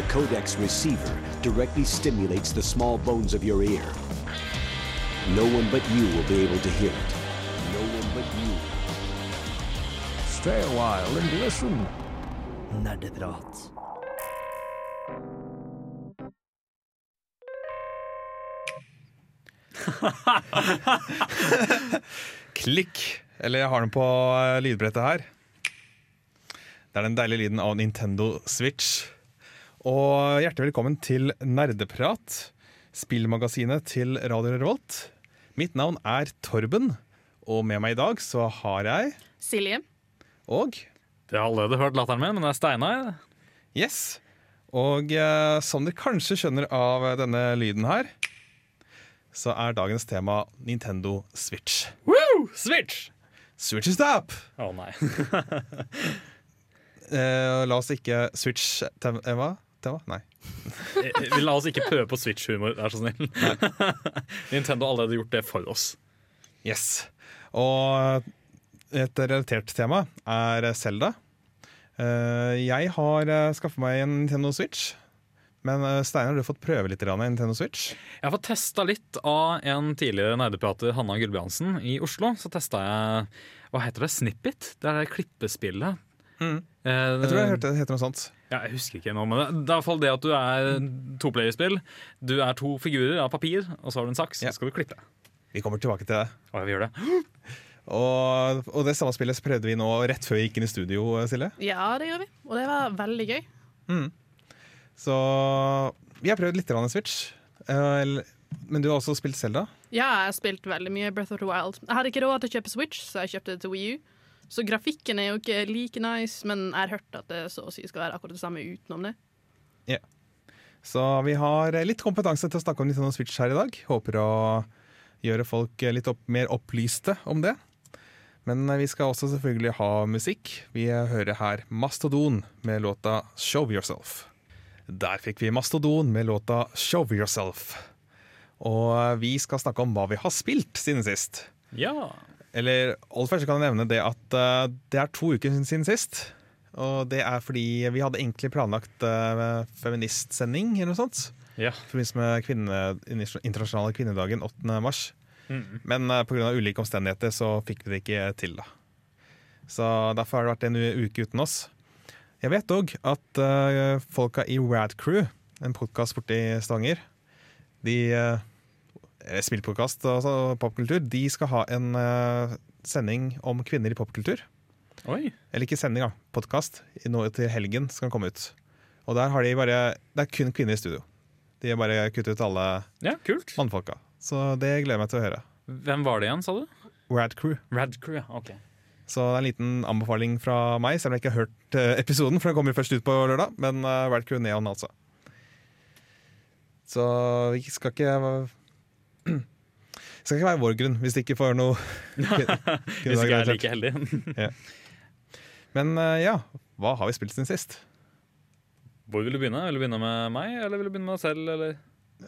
The Codex receiver directly stimulates the small bones of your ear. No one but you will be able to hear it. No one but you. Stay a while and listen. Nerdeprat. Klikk. Eller jeg har den på eh, lydbrettet her. Det er den deilige lyden av Nintendo Switch. Og hjertelig velkommen til Nerdeprat, spillmagasinet til Radio Revolt. Mitt navn er Torben, og med meg i dag så har jeg Silje. Og De har allerede hørt latteren min, men det er Steinar. Yes. Og eh, som dere kanskje skjønner av denne lyden her, så er dagens tema Nintendo Switch. Woo! Switch! Switch is up! Å nei. Eh, la oss ikke switch tema? Tema? var? Nei. Vi la oss ikke prøve på Switch-humor, vær så snill. Nintendo har allerede gjort det for oss. Yes. Og et relatert tema er Selda. Jeg har skaffa meg en Nintendo Switch. Men eh, Steinar, du har fått prøve litt grann Nintendo Switch. Jeg har fått testa litt av en tidligere nerdeprater, Hanna Gulbrandsen, i Oslo. Så testa jeg hva heter det, Snippet? Det er det klippespillet. Mm. Eh, Jeg tror jeg hørte det heter noe sånt. Ja, jeg husker ikke nå, men det det er i hvert fall det at du er toplayerspill. Du er to figurer av papir, og så har du en saks, Ja. så skal du klippe. Vi kommer tilbake til det. Og vi gjør det. Og, og det samme spillet prøvde vi nå rett før vi gikk inn i studio, Silje. Ja, det gjør vi. Og det var veldig gøy. Så vi har prøvd litt grann Switch. Eh, Men du har også spilt Selda? Ja, jeg har spilt veldig mye Breath of the Wild. Jeg hadde ikke råd til å kjøpe Switch, så jeg kjøpte det til Wii U. Så grafikken er jo ikke like nice, men jeg har hørt at det så å si skal være akkurat det samme utenom det. Ja. Så vi har litt kompetanse til å snakke om Nintendo Switch her i dag. Håper å gjøre folk litt opp, mer opplyste om det. Men vi skal også selvfølgelig ha musikk. Vi hører her Mastodon med låta 'Show Yourself'. Der fikk vi Mastodon med låta 'Show Yourself'. Og vi skal snakke om hva vi har spilt siden sist. Ja. Eller aller først kan jeg nevne det at uh, det er to uker siden sist. Og det er fordi vi hadde egentlig planlagt uh, feministsending eller noe sånt. ja. I forbindelse med kvinne, internasjonale kvinnedagen 8. mars. Mm. Men uh, pga. ulike omstendigheter så fikk vi det ikke til. da. Så derfor har det vært en uke uten oss. Jeg vet òg at uh, folka i Rad Crew, en podkast borti i Stavanger, de uh, spillpodkast og altså popkultur, de skal ha en uh, sending om kvinner i popkultur. Oi. Eller ikke sending, da. Podkast. Til helgen skal den komme ut. Og der har de bare Det er kun kvinner i studio. De har bare kuttet ut alle Ja, kult. mannfolka. Så det gleder jeg meg til å høre. Hvem var det igjen, sa du? Rad Crew. Rad Crew, ja. Ok. Så det er en liten anbefaling fra meg, selv om jeg ikke har hørt eh, episoden, for den kommer først ut på lørdag. Men Rad Crew Neon, altså. Så vi skal ikke Det skal ikke være vår grunn, hvis det ikke får noe Hvis ikke jeg er like heldig. Men eh, ja, hva har vi spilt siden sist? Hvor vil du begynne? Vil du begynne med meg, eller vil du begynne med deg selv? Eller?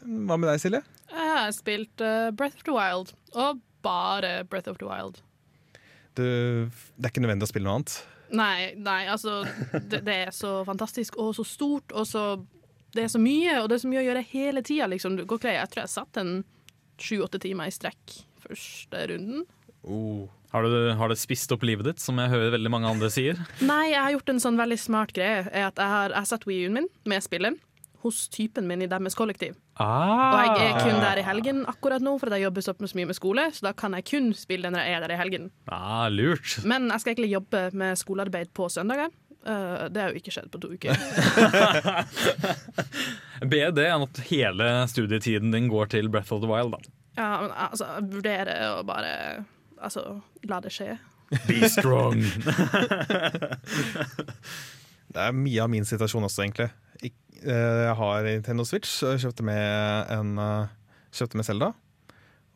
Hva med deg, Silje? Jeg har spilt uh, Breath of the Wild, og bare Breath of the Wild. Du, det er ikke nødvendig å spille noe annet? Nei, nei, altså det, det er så fantastisk og så stort, og så Det er så mye, og det er så mye å gjøre hele tida, liksom. Du går Jeg tror jeg satt en sju-åtte timer i strekk første runden. Oh. Har, du, har det spist opp livet ditt, som jeg hører veldig mange andre sier? Nei, jeg har gjort en sånn veldig smart greie. Er at jeg har, jeg satt Wii-en min med spillet hos typen min i deres kollektiv. Og jeg er kun der i helgen akkurat nå, for at jeg jobber såpass mye med skole. Så da kan jeg kun spille når jeg er der i helgen. Ah, lurt. Men jeg skal egentlig jobbe med skolearbeid på søndager. Uh, det har jo ikke skjedd på to uker. Bedre det enn at hele studietiden din går til Breath of the Wild. da. Ja, men altså, jeg vurderer å bare Altså, la det skje. Be strong. Det er mye av min situasjon også, egentlig. Eh, Jeg har Nintendo Switch, jeg kjøpte med en eh, Kjøpte med Zelda.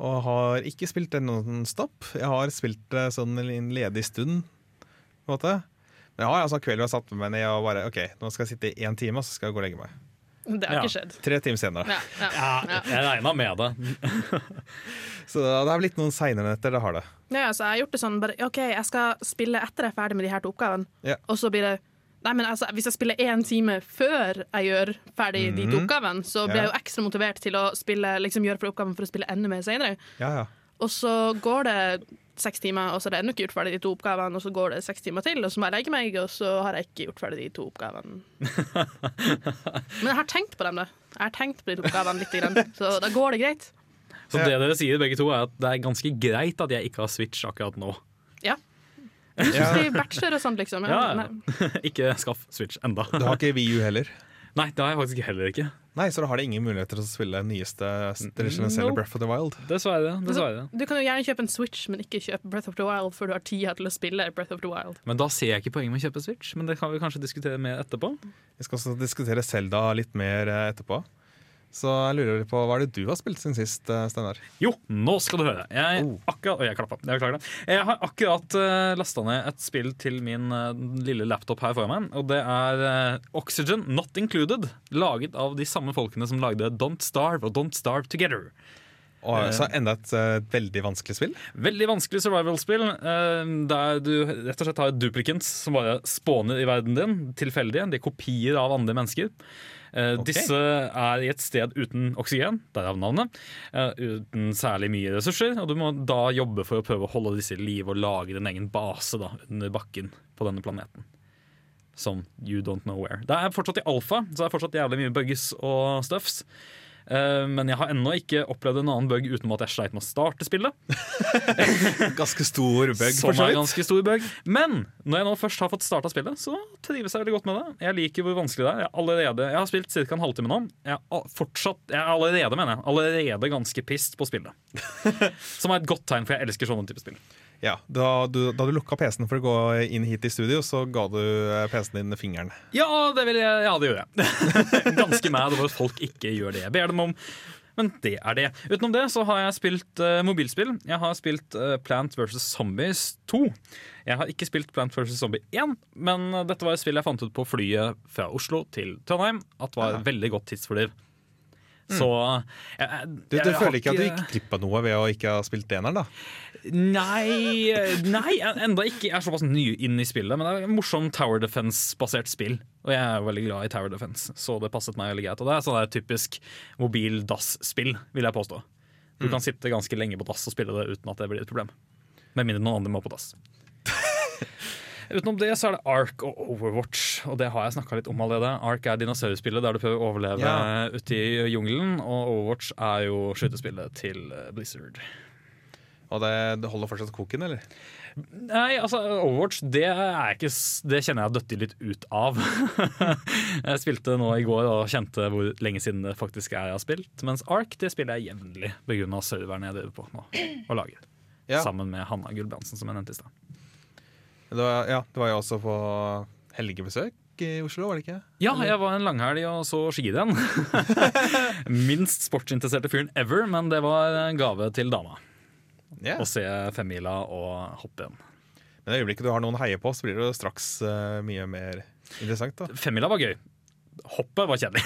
Og har ikke spilt det non-stop. Jeg har spilt det sånn en ledig stund. På en måte. Men jeg har altså kvelder jeg har satt meg ned og bare OK, nå skal jeg sitte i én time, og så skal jeg gå og legge meg. Det har Ja. ikke skjedd. Tre timer senere. Ja, ja, Ja, ja. jeg regna med det. Så det har blitt noen seinere netter, det har det. Ja, så jeg har gjort det sånn bare, OK, jeg skal spille etter jeg er ferdig med de her to oppgavene. Ja. Og så blir det Nei, men altså, Hvis jeg spiller én time før jeg gjør ferdig de to oppgavene, så blir jeg jo ekstra motivert til å spille, liksom, gjøre for oppgaven for å spille enda mer senere. Ja, ja. Og så går det seks timer, og så har jeg ennå ikke gjort ferdig de to oppgavene, og så går det seks timer til, og så må jeg legge meg, og så har jeg ikke gjort ferdig de to oppgavene. Men jeg har tenkt på dem, da. Jeg har tenkt på de to oppgavene litt, grann, så da går det greit. Så det dere sier begge to, er at det er ganske greit at jeg ikke har Switch akkurat nå. Ja. Du skal skrive bachelor og sånt, liksom. Ja, ja. ikke skaff Switch enda. Du har ikke VU heller? Nei, det har jeg faktisk heller ikke. Nei, så da har de ingen muligheter til å spille nyeste tradisjonelle Nope. Breath of the Wild. Dessverre. dessverre. Du kan jo gjerne kjøpe en Switch, men ikke kjøpe Breath of the Wild før du har tida til å spille Breath of the Wild. Men da ser jeg ikke poenget med å kjøpe Switch, men det kan vi kanskje diskutere mer etterpå. Vi skal også diskutere Selda litt mer eh, etterpå. Så jeg lurer på, hva er det du har spilt siden sist, eh, Steinar? Jo, nå skal du høre. Jeg, Oh. akkurat, Oi, jeg klappa. Jeg. Jeg har akkurat uh, lasta ned et spill til min uh, lille laptop her foran meg. Og det er uh, Oxygen Not Included. Laget av de samme folkene som lagde Don't Starve og Don't Starve Together. Og, så enda et uh, veldig vanskelig spill. Veldig vanskelig survival-spill. Uh, der du rett og slett har duplicants som bare spåner i verden din. Tilfeldige. De er kopier av andre mennesker. Eh, Ok. Disse er i et sted uten oksygen, derav navnet. eh, uten særlig mye ressurser. Og du må da jobbe for å prøve å holde disse i live og lage din egen base da, under bakken på denne planeten. Som you don't know where. Det er fortsatt i alfa, så det er fortsatt jævlig mye bugs og stuffs. Eh, men jeg har ennå ikke opplevd en annen bug utenom at jeg sleit med å starte spillet. Ganske stor bug, Som er ganske stor bug. Men når jeg nå først har fått starta spillet, så trives jeg veldig godt med det. Jeg liker hvor vanskelig det er. Jeg, har allerede, jeg har spilt ca. en halvtime nå. Jeg er, fortsatt, jeg er allerede, mener jeg, allerede ganske pissed på spillet. Som er et godt tegn, for jeg elsker sånne type spill. Ja, da du, da du lukka PC-en for å gå inn hit i studio, så ga du eh, PC-en din fingeren. Ja, det jeg, ja, det gjør jeg. ganske mad over at folk ikke gjør det jeg ber dem om. Men det er det. Utenom det så har jeg spilt uh, mobilspill. Jeg har spilt uh, Plant vs. Zombies 2. Jeg har ikke spilt Plant vs. Zombie 1, men dette var et spill jeg fant ut på flyet fra Oslo til Trondheim at det var et veldig godt tidsfordriv. Så jeg, jeg, Du, du føler ikke at du gikk glipp av noe ved å ikke ha spilt eneren, da? Nei, nei, enda ikke. Jeg er såpass ny inn i spillet. Men det er et morsomt Tower Defense-basert spill. Og jeg er jo veldig glad i Tower Defense, så det passet meg veldig greit. Og det er sånn der typisk mobil dass-spill, vil jeg påstå. Du kan sitte ganske lenge på dass og spille det uten at det blir et problem. Med mindre noen andre må på dass. Utenom det så er det Ark og Overwatch, og det har jeg snakka litt om allerede. Ark er dinosaurspillet der du prøver å overleve Ja. ute i jungelen, og Overwatch er jo skytespillet til eh, Blizzard. Og det, det holder fortsatt koken, eller? Nei, altså Overwatch det, er ikke, det kjenner jeg døtti litt ut av. jeg spilte nå i går og kjente hvor lenge siden det faktisk er jeg har spilt. Mens Ark det spiller jeg jevnlig pga. serveren jeg driver på nå og lager. Ja. Sammen med Hanna Gulbrandsen, som jeg nevnte i stad. Det var, ja, det var jo også på helgebesøk i Oslo, var det ikke? Ja, jeg var en langhelg og så skirenn. Minst sportsinteresserte fyren ever, men det var en gave til dama. Yeah. Å se femmila og hoppe igjen. Men i øyeblikket du har noen heie på, så blir det jo straks uh, mye mer interessant. da Femmila var gøy. Hoppet var kjedelig.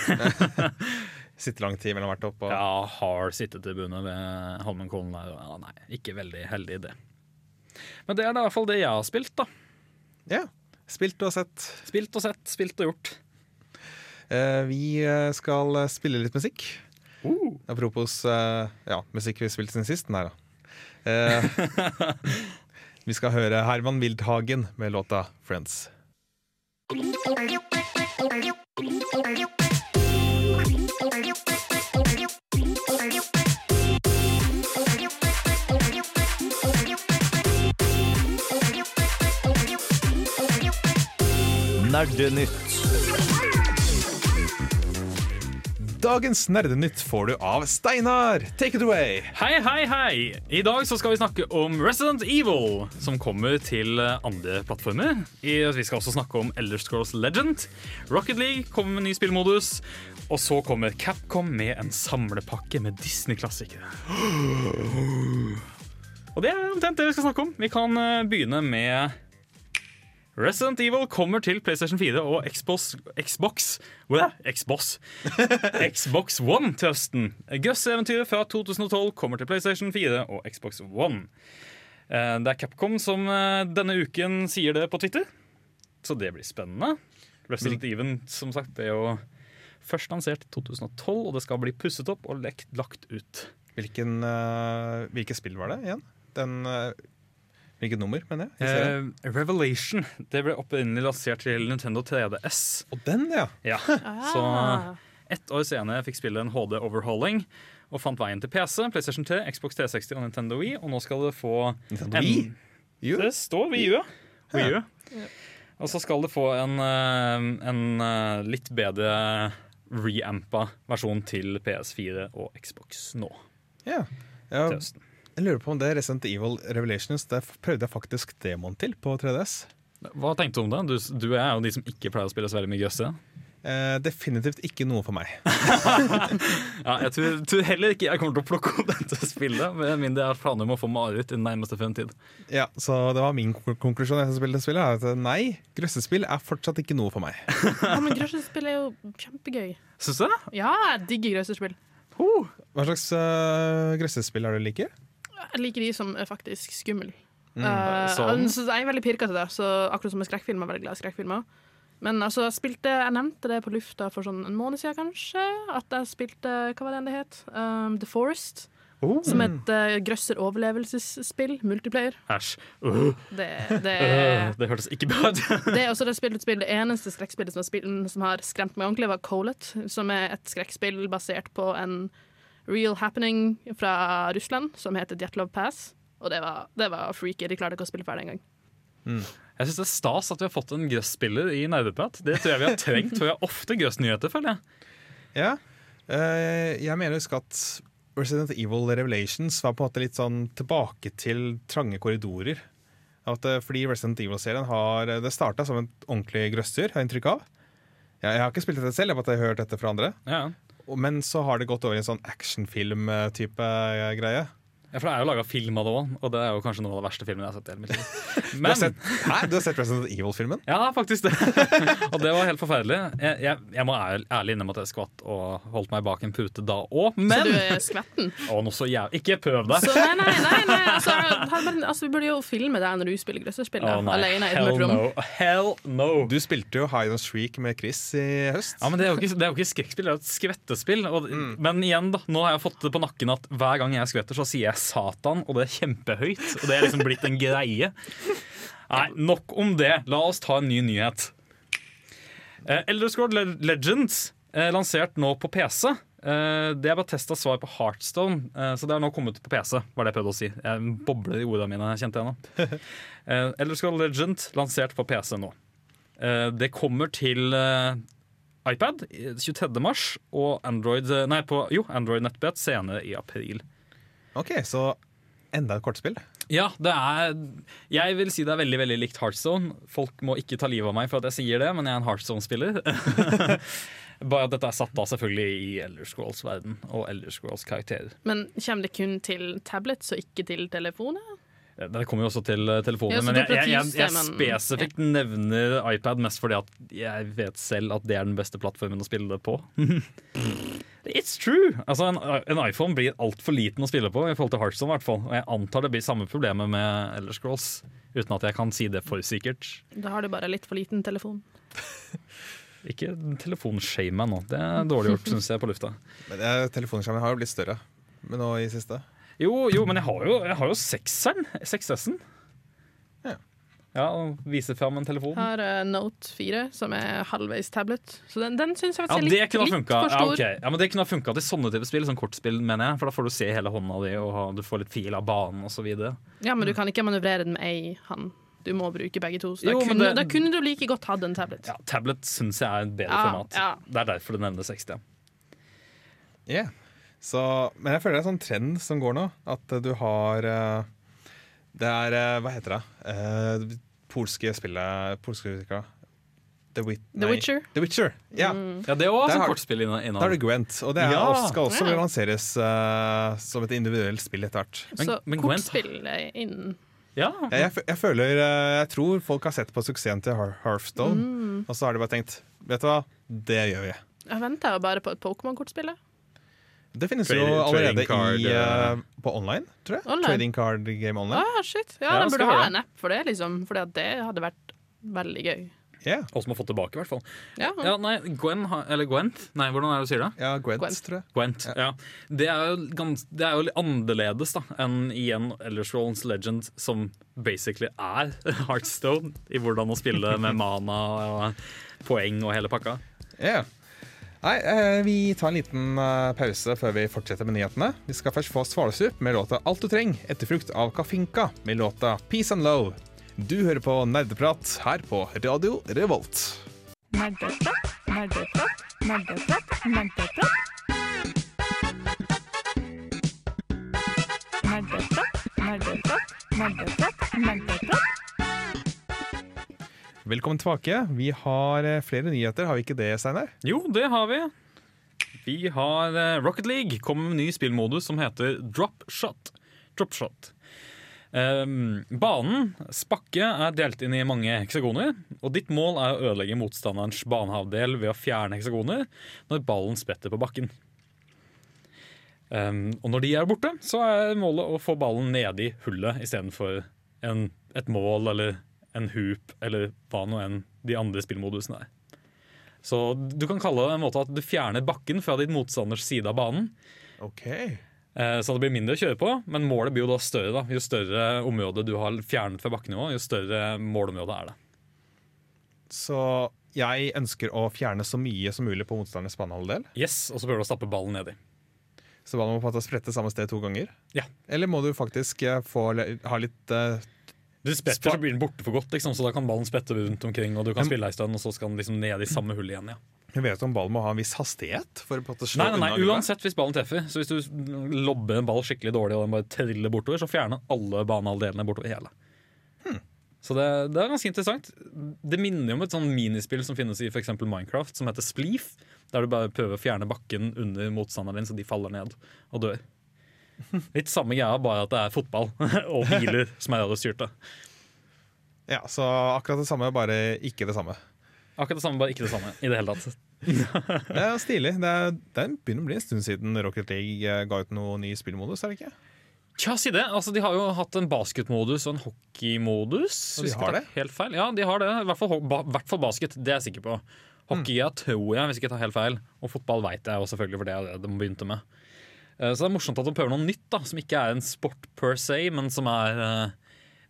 Sitte lang tid mellom hvert hopp. Og, Ja, hard bunnen ved Holmenkollen. Ja, nei, ikke veldig heldig det. Men det er da i hvert fall det jeg har spilt, da. ja. Spilt og sett. Spilt og sett, spilt og gjort. Eh, vi eh, skal eh, spille litt musikk. Uh. Apropos eh, ja, musikk vi spilte spilt siden sist. Nei da. Eh, vi skal høre Herman Wildhagen med låta 'Friends'. Nerdenytt. Dagens Nerdenytt får du av Steinar. Take it away! Hei, hei, hei! I dag så skal vi snakke om Resident Evil, som kommer til andre plattformer. Vi skal også snakke om Elder Scrolls Legend. Rocket League kommer med ny spillmodus. Og så kommer Capcom med en samlepakke med Disney-klassikere. Og det er omtrent det vi skal snakke om. Vi kan eh, begynne med Resident Evil kommer til PlayStation 4 og Xbox Xbox Hva? Xbox Xbox One til høsten. Gus-eventyret fra 2012 kommer til PlayStation 4 og Xbox One. Eh, Det er Capcom som eh, denne uken sier det på Twitter, så det blir spennende. Resident Evil som sagt, er jo først lansert i 2012, og det skal bli pusset opp og lekt, lagt ut. Hvilken, uh, hvilke spill var det igjen? Den, uh, hvilket nummer, mener jeg? Eh, Revelation. Det ble opprinnelig lansert til Nintendo 3DS. Og den, ja! ja. Så ett år senere fikk spillet en HD overhauling og fant veien til PC, PlayStation 3, Xbox 360 og Nintendo Wii. Og nå skal det få Nintendo Wii? Det står Wii U. Wii U. Ja. Og så skal det få en, en litt bedre reampa versjon til PS4 og Xbox nå. Ja. ja. Jeg lurer på om det Resident Evil Revelations Det prøvde jeg faktisk demoen til på 3DS. Hva tenkte du om det? Du, du er jo de som ikke pleier å spille så veldig mye grøsse. Uh, definitivt ikke noe for meg. ja, jeg tror, tror, heller ikke jeg kommer til å plukke opp dette spillet, med mindre jeg har planer om å få mareritt i den nærmeste fremtid. Ja, så det var min konklusjon Jeg spillet, spillet, at nei, grøssespill er fortsatt ikke noe for meg. ja, Men grøssespill er jo kjempegøy. Syns du det? Ja, jeg digger grøssespill. Oh. Hva slags uh, grøssespill er det du liker? Jeg liker de som er faktisk skumle. Mm. Uh, sånn. Jeg er veldig pirka til det, så akkurat som med skrekkfilmer, veldig glad i skrekkfilmer. Men altså, jeg spilte Jeg nevnte det på lufta for sånn en måned siden, kanskje. At jeg spilte Hva var det det het? Um, The Forest. Oh. Som et uh, grøsser overlevelsesspill. Multiplayer. Æsj. Uh. Det, det, uh, det, hørtes ikke bra ut. det er også det spillet spill. Det eneste skrekkspillet som, som, har skremt meg ordentlig, var Colet. Som er et skrekkspill basert på en real happening fra Russland som heter Djetlov Pass. Og det var, det var freaky. De klarte ikke å spille ferdig engang. Mm. Jeg syns det er stas at vi har fått en grøsspiller i Nerdeprat. Det tror jeg vi har trengt, for vi har ofte grøssnyheter, føler jeg. Ja, uh, jeg mener husk at Resident Evil Revelations var på en måte litt sånn tilbake til trange korridorer. At, uh, fordi Resident Evil-serien har Det starta som et ordentlig grøsser, har jeg inntrykk av. Ja, jeg har ikke spilt dette selv, jeg har bare hørt dette fra andre. Ja. Men så har det gått over i en sånn actionfilm-type eh, greie. Ja, for Det er jo laga film av det òg, og det er jo kanskje noen av de verste filmene jeg har sett. hele mitt liv. Men, du, har sett, hæ? du har sett Resident Evil-filmen? Ja, faktisk det. og det var helt forferdelig. Jeg, jeg, jeg må ærlig innrømme at jeg skvatt og holdt meg bak en pute da òg, men Så du er skvetten? Å, noe så jævlig. Ikke prøv deg! Så, nei, nei, nei, nei. Altså, altså, Vi burde jo filme deg når du spiller grøsserspill oh, alene i et mørkt rom. No. Hell no! Du spilte jo High and Shriek med Chris i høst. Ja, men Det er jo ikke, det er jo ikke skrekkspill, det er jo et skvettespill. Og, mm. Men igjen, da, nå har jeg fått det på nakken at hver gang jeg skvetter, så sier jeg Satan. og det er kjempehøyt, og det er liksom blitt en greie. Nei, nok om det. La oss ta en ny nyhet. Eh, Elder Scroll Legends eh, lansert nå på PC. Eh, det er bare testa svar på Heartstone, eh, så det har nå kommet på PC. var det Jeg prøvde å si Jeg bobler i ordene mine, kjente jeg nå. eh, Elder Scroll Legend lansert på PC nå. Eh, det kommer til eh, iPad 23. mars og Android, nei, på, jo, Android nettbrett senere i april. Ok, Så enda et kortspill? Ja, det er Jeg vil si det er veldig veldig likt Heartstone. Folk må ikke ta livet av meg for at jeg sier det, men jeg er en Heartstone-spiller. Bare at dette er satt da selvfølgelig i Elder Scrolls-verden og Elder Scrolls-karakterer. Men kommer det kun til tablets og ikke til telefoner? Det kommer jo også til telefonen, ja, men jeg, jeg, jeg, jeg spesifikt ja. nevner iPad mest fordi at jeg vet selv at det er den beste plattformen å spille det på. It's true! Altså, en, en iPhone blir altfor liten å spille på i forhold til Heartstone. hvert fall. Og jeg antar det blir samme problemet med Elder Scrolls, uten at jeg kan si det for sikkert. Da har du bare litt for liten telefon. Ikke telefonshame meg nå. Det er dårlig gjort, syns jeg, på lufta. Men Telefonshamen har jo blitt større men nå i siste. Jo, jo, men jeg har jo, jeg har jo 6-eren. 6S-en. Ja. ja, og viser fram en telefon. Jeg Har uh, Note 4, som er halvveis tablet. Så den, den syns jeg faktisk ja, er litt, litt for stor. Ja, okay. ja, men Det kunne ha funka til sånne type spill, sånn kortspill, mener jeg. For da får du se hele hånda di, og du får litt fil av banen osv. Ja, men du kan ikke manøvrere den med ei hånd. Du må bruke begge to. Så da, jo, kunne, det, da, kunne, du like godt hatt en tablet. Ja, Tablet syns jeg er et bedre ja, format. Ja. Det er derfor du nevner 60. Yeah. Så, men jeg føler det er en sånn trend som går nå. At du har uh, Det er uh, Hva heter det? Uh, polske spillet Polske The, Wit The Witcher. The Witcher, Ja, mm. ja Det er også et kortspill innan. Da er det Gwent, og det er, ja. skal også ja. lanseres som et individuelt spill etter hvert. Så men kortspill innen ja. Jeg, jeg, jeg, føler Jeg tror folk har sett på suksessen til Hearthstone, mm. og så har de bare tenkt Vet du hva, det gjør vi. Jeg venter bare på et Pokémon-kortspill. Det finnes Trading, jo allerede card, i, uh, på online, tror jeg. Online. Trading card game online. Ah, shit. Ja, ja Den burde ha en app for det, liksom. For det hadde vært veldig gøy. Yeah. Og som har fått tilbake, i hvert fall. Ja, Ja, nei, Gwen, eller Gwent? Nei, hvordan er det du sier det? Ja, Gwent, Gwent. tror jeg. Gwent, ja. Det er jo, gans, det er jo litt annerledes da enn igjen Rollins Legend, som basically er Heartstone i hvordan å spille med mana og poeng og hele pakka. Ja. Nei, eh, Vi tar en liten eh, pause før vi fortsetter med nyhetene. Vi skal først få Svalesup med låta 'Alt du trenger', etterfrukt av Kafinka med låta 'Peace and Love'. Du hører på Nerdeprat her på Radio Revolt. Nerdeprat, nerdeprat, nerdeprat, nerdeprat. Nerdeprat, nerdeprat, nerdeprat, nerdeprat. Velkommen tilbake. Vi har eh, flere nyheter, har vi ikke det, Steinar? Jo, det har vi. Vi har eh, Rocket League kommer med en ny spillmodus som heter Drop Shot. Drop Shot. Um, banen, Spakke, er delt inn i mange heksagoner. Og ditt mål er å ødelegge motstanderens banehavdel ved å fjerne heksagoner når ballen spretter på bakken. Um, og når de er borte, så er målet å få ballen nedi hullet istedenfor et mål eller en hoop eller hva nå enn de andre spillmodusene er. Så du kan kalle det en måte at du fjerner bakken fra ditt motstanders side av banen. Ok. Eh, Så det blir mindre å kjøre på, men målet blir jo da større. da. Jo større område du har fjernet fra bakkenivå, jo større målområde er det. Så jeg ønsker å fjerne så mye som mulig på motstanderens banehalvdel. Yes, Og så prøver du å stappe ballen nedi. Så ballen må på en måte sprette samme sted to ganger? Ja. Eller må du faktisk eh, få, ha litt eh, Du spetter, så blir den borte for godt, liksom, så da kan ballen spette rundt omkring, og du kan spille ei stund, og så skal den liksom ned i samme hull igjen. ja. Jeg vet om ballen må ha en viss hastighet? For å en slå Nei, nei, nei. Uansett hvis ballen treffer. Så hvis du lobber en ball skikkelig dårlig og den bare triller bortover, så fjerner alle banehalvdelene bortover hele. Så det, det er ganske interessant. Det minner jo om et sånn minispill som finnes i for eksempel Minecraft, som heter Spleef. Der du bare prøver å fjerne bakken under motstanderen din, så de faller ned og dør. Litt samme greia, bare at det er fotball og biler som er radiostyrte. Ja, så akkurat det samme, bare ikke det samme. Akkurat det samme, bare ikke det samme i det hele tatt. Det er stilig. Det, er, det begynner å bli en stund siden Rocket League eh, ga ut noe ny spillmodus, er det ikke? Tja, si det. Altså, de har jo hatt en basketmodus og en hockeymodus. De ikke har det? Helt feil. Ja, de har det. I hvert fall, ba, hvert fall basket. Det er jeg sikker på. Hockey ja, tror jeg, hvis ikke jeg tar helt feil. Og fotball veit jeg jo selvfølgelig, for det er det de begynte med. Eh, Så det er morsomt at de prøver noe nytt, da, som ikke er en sport per se, men som er eh,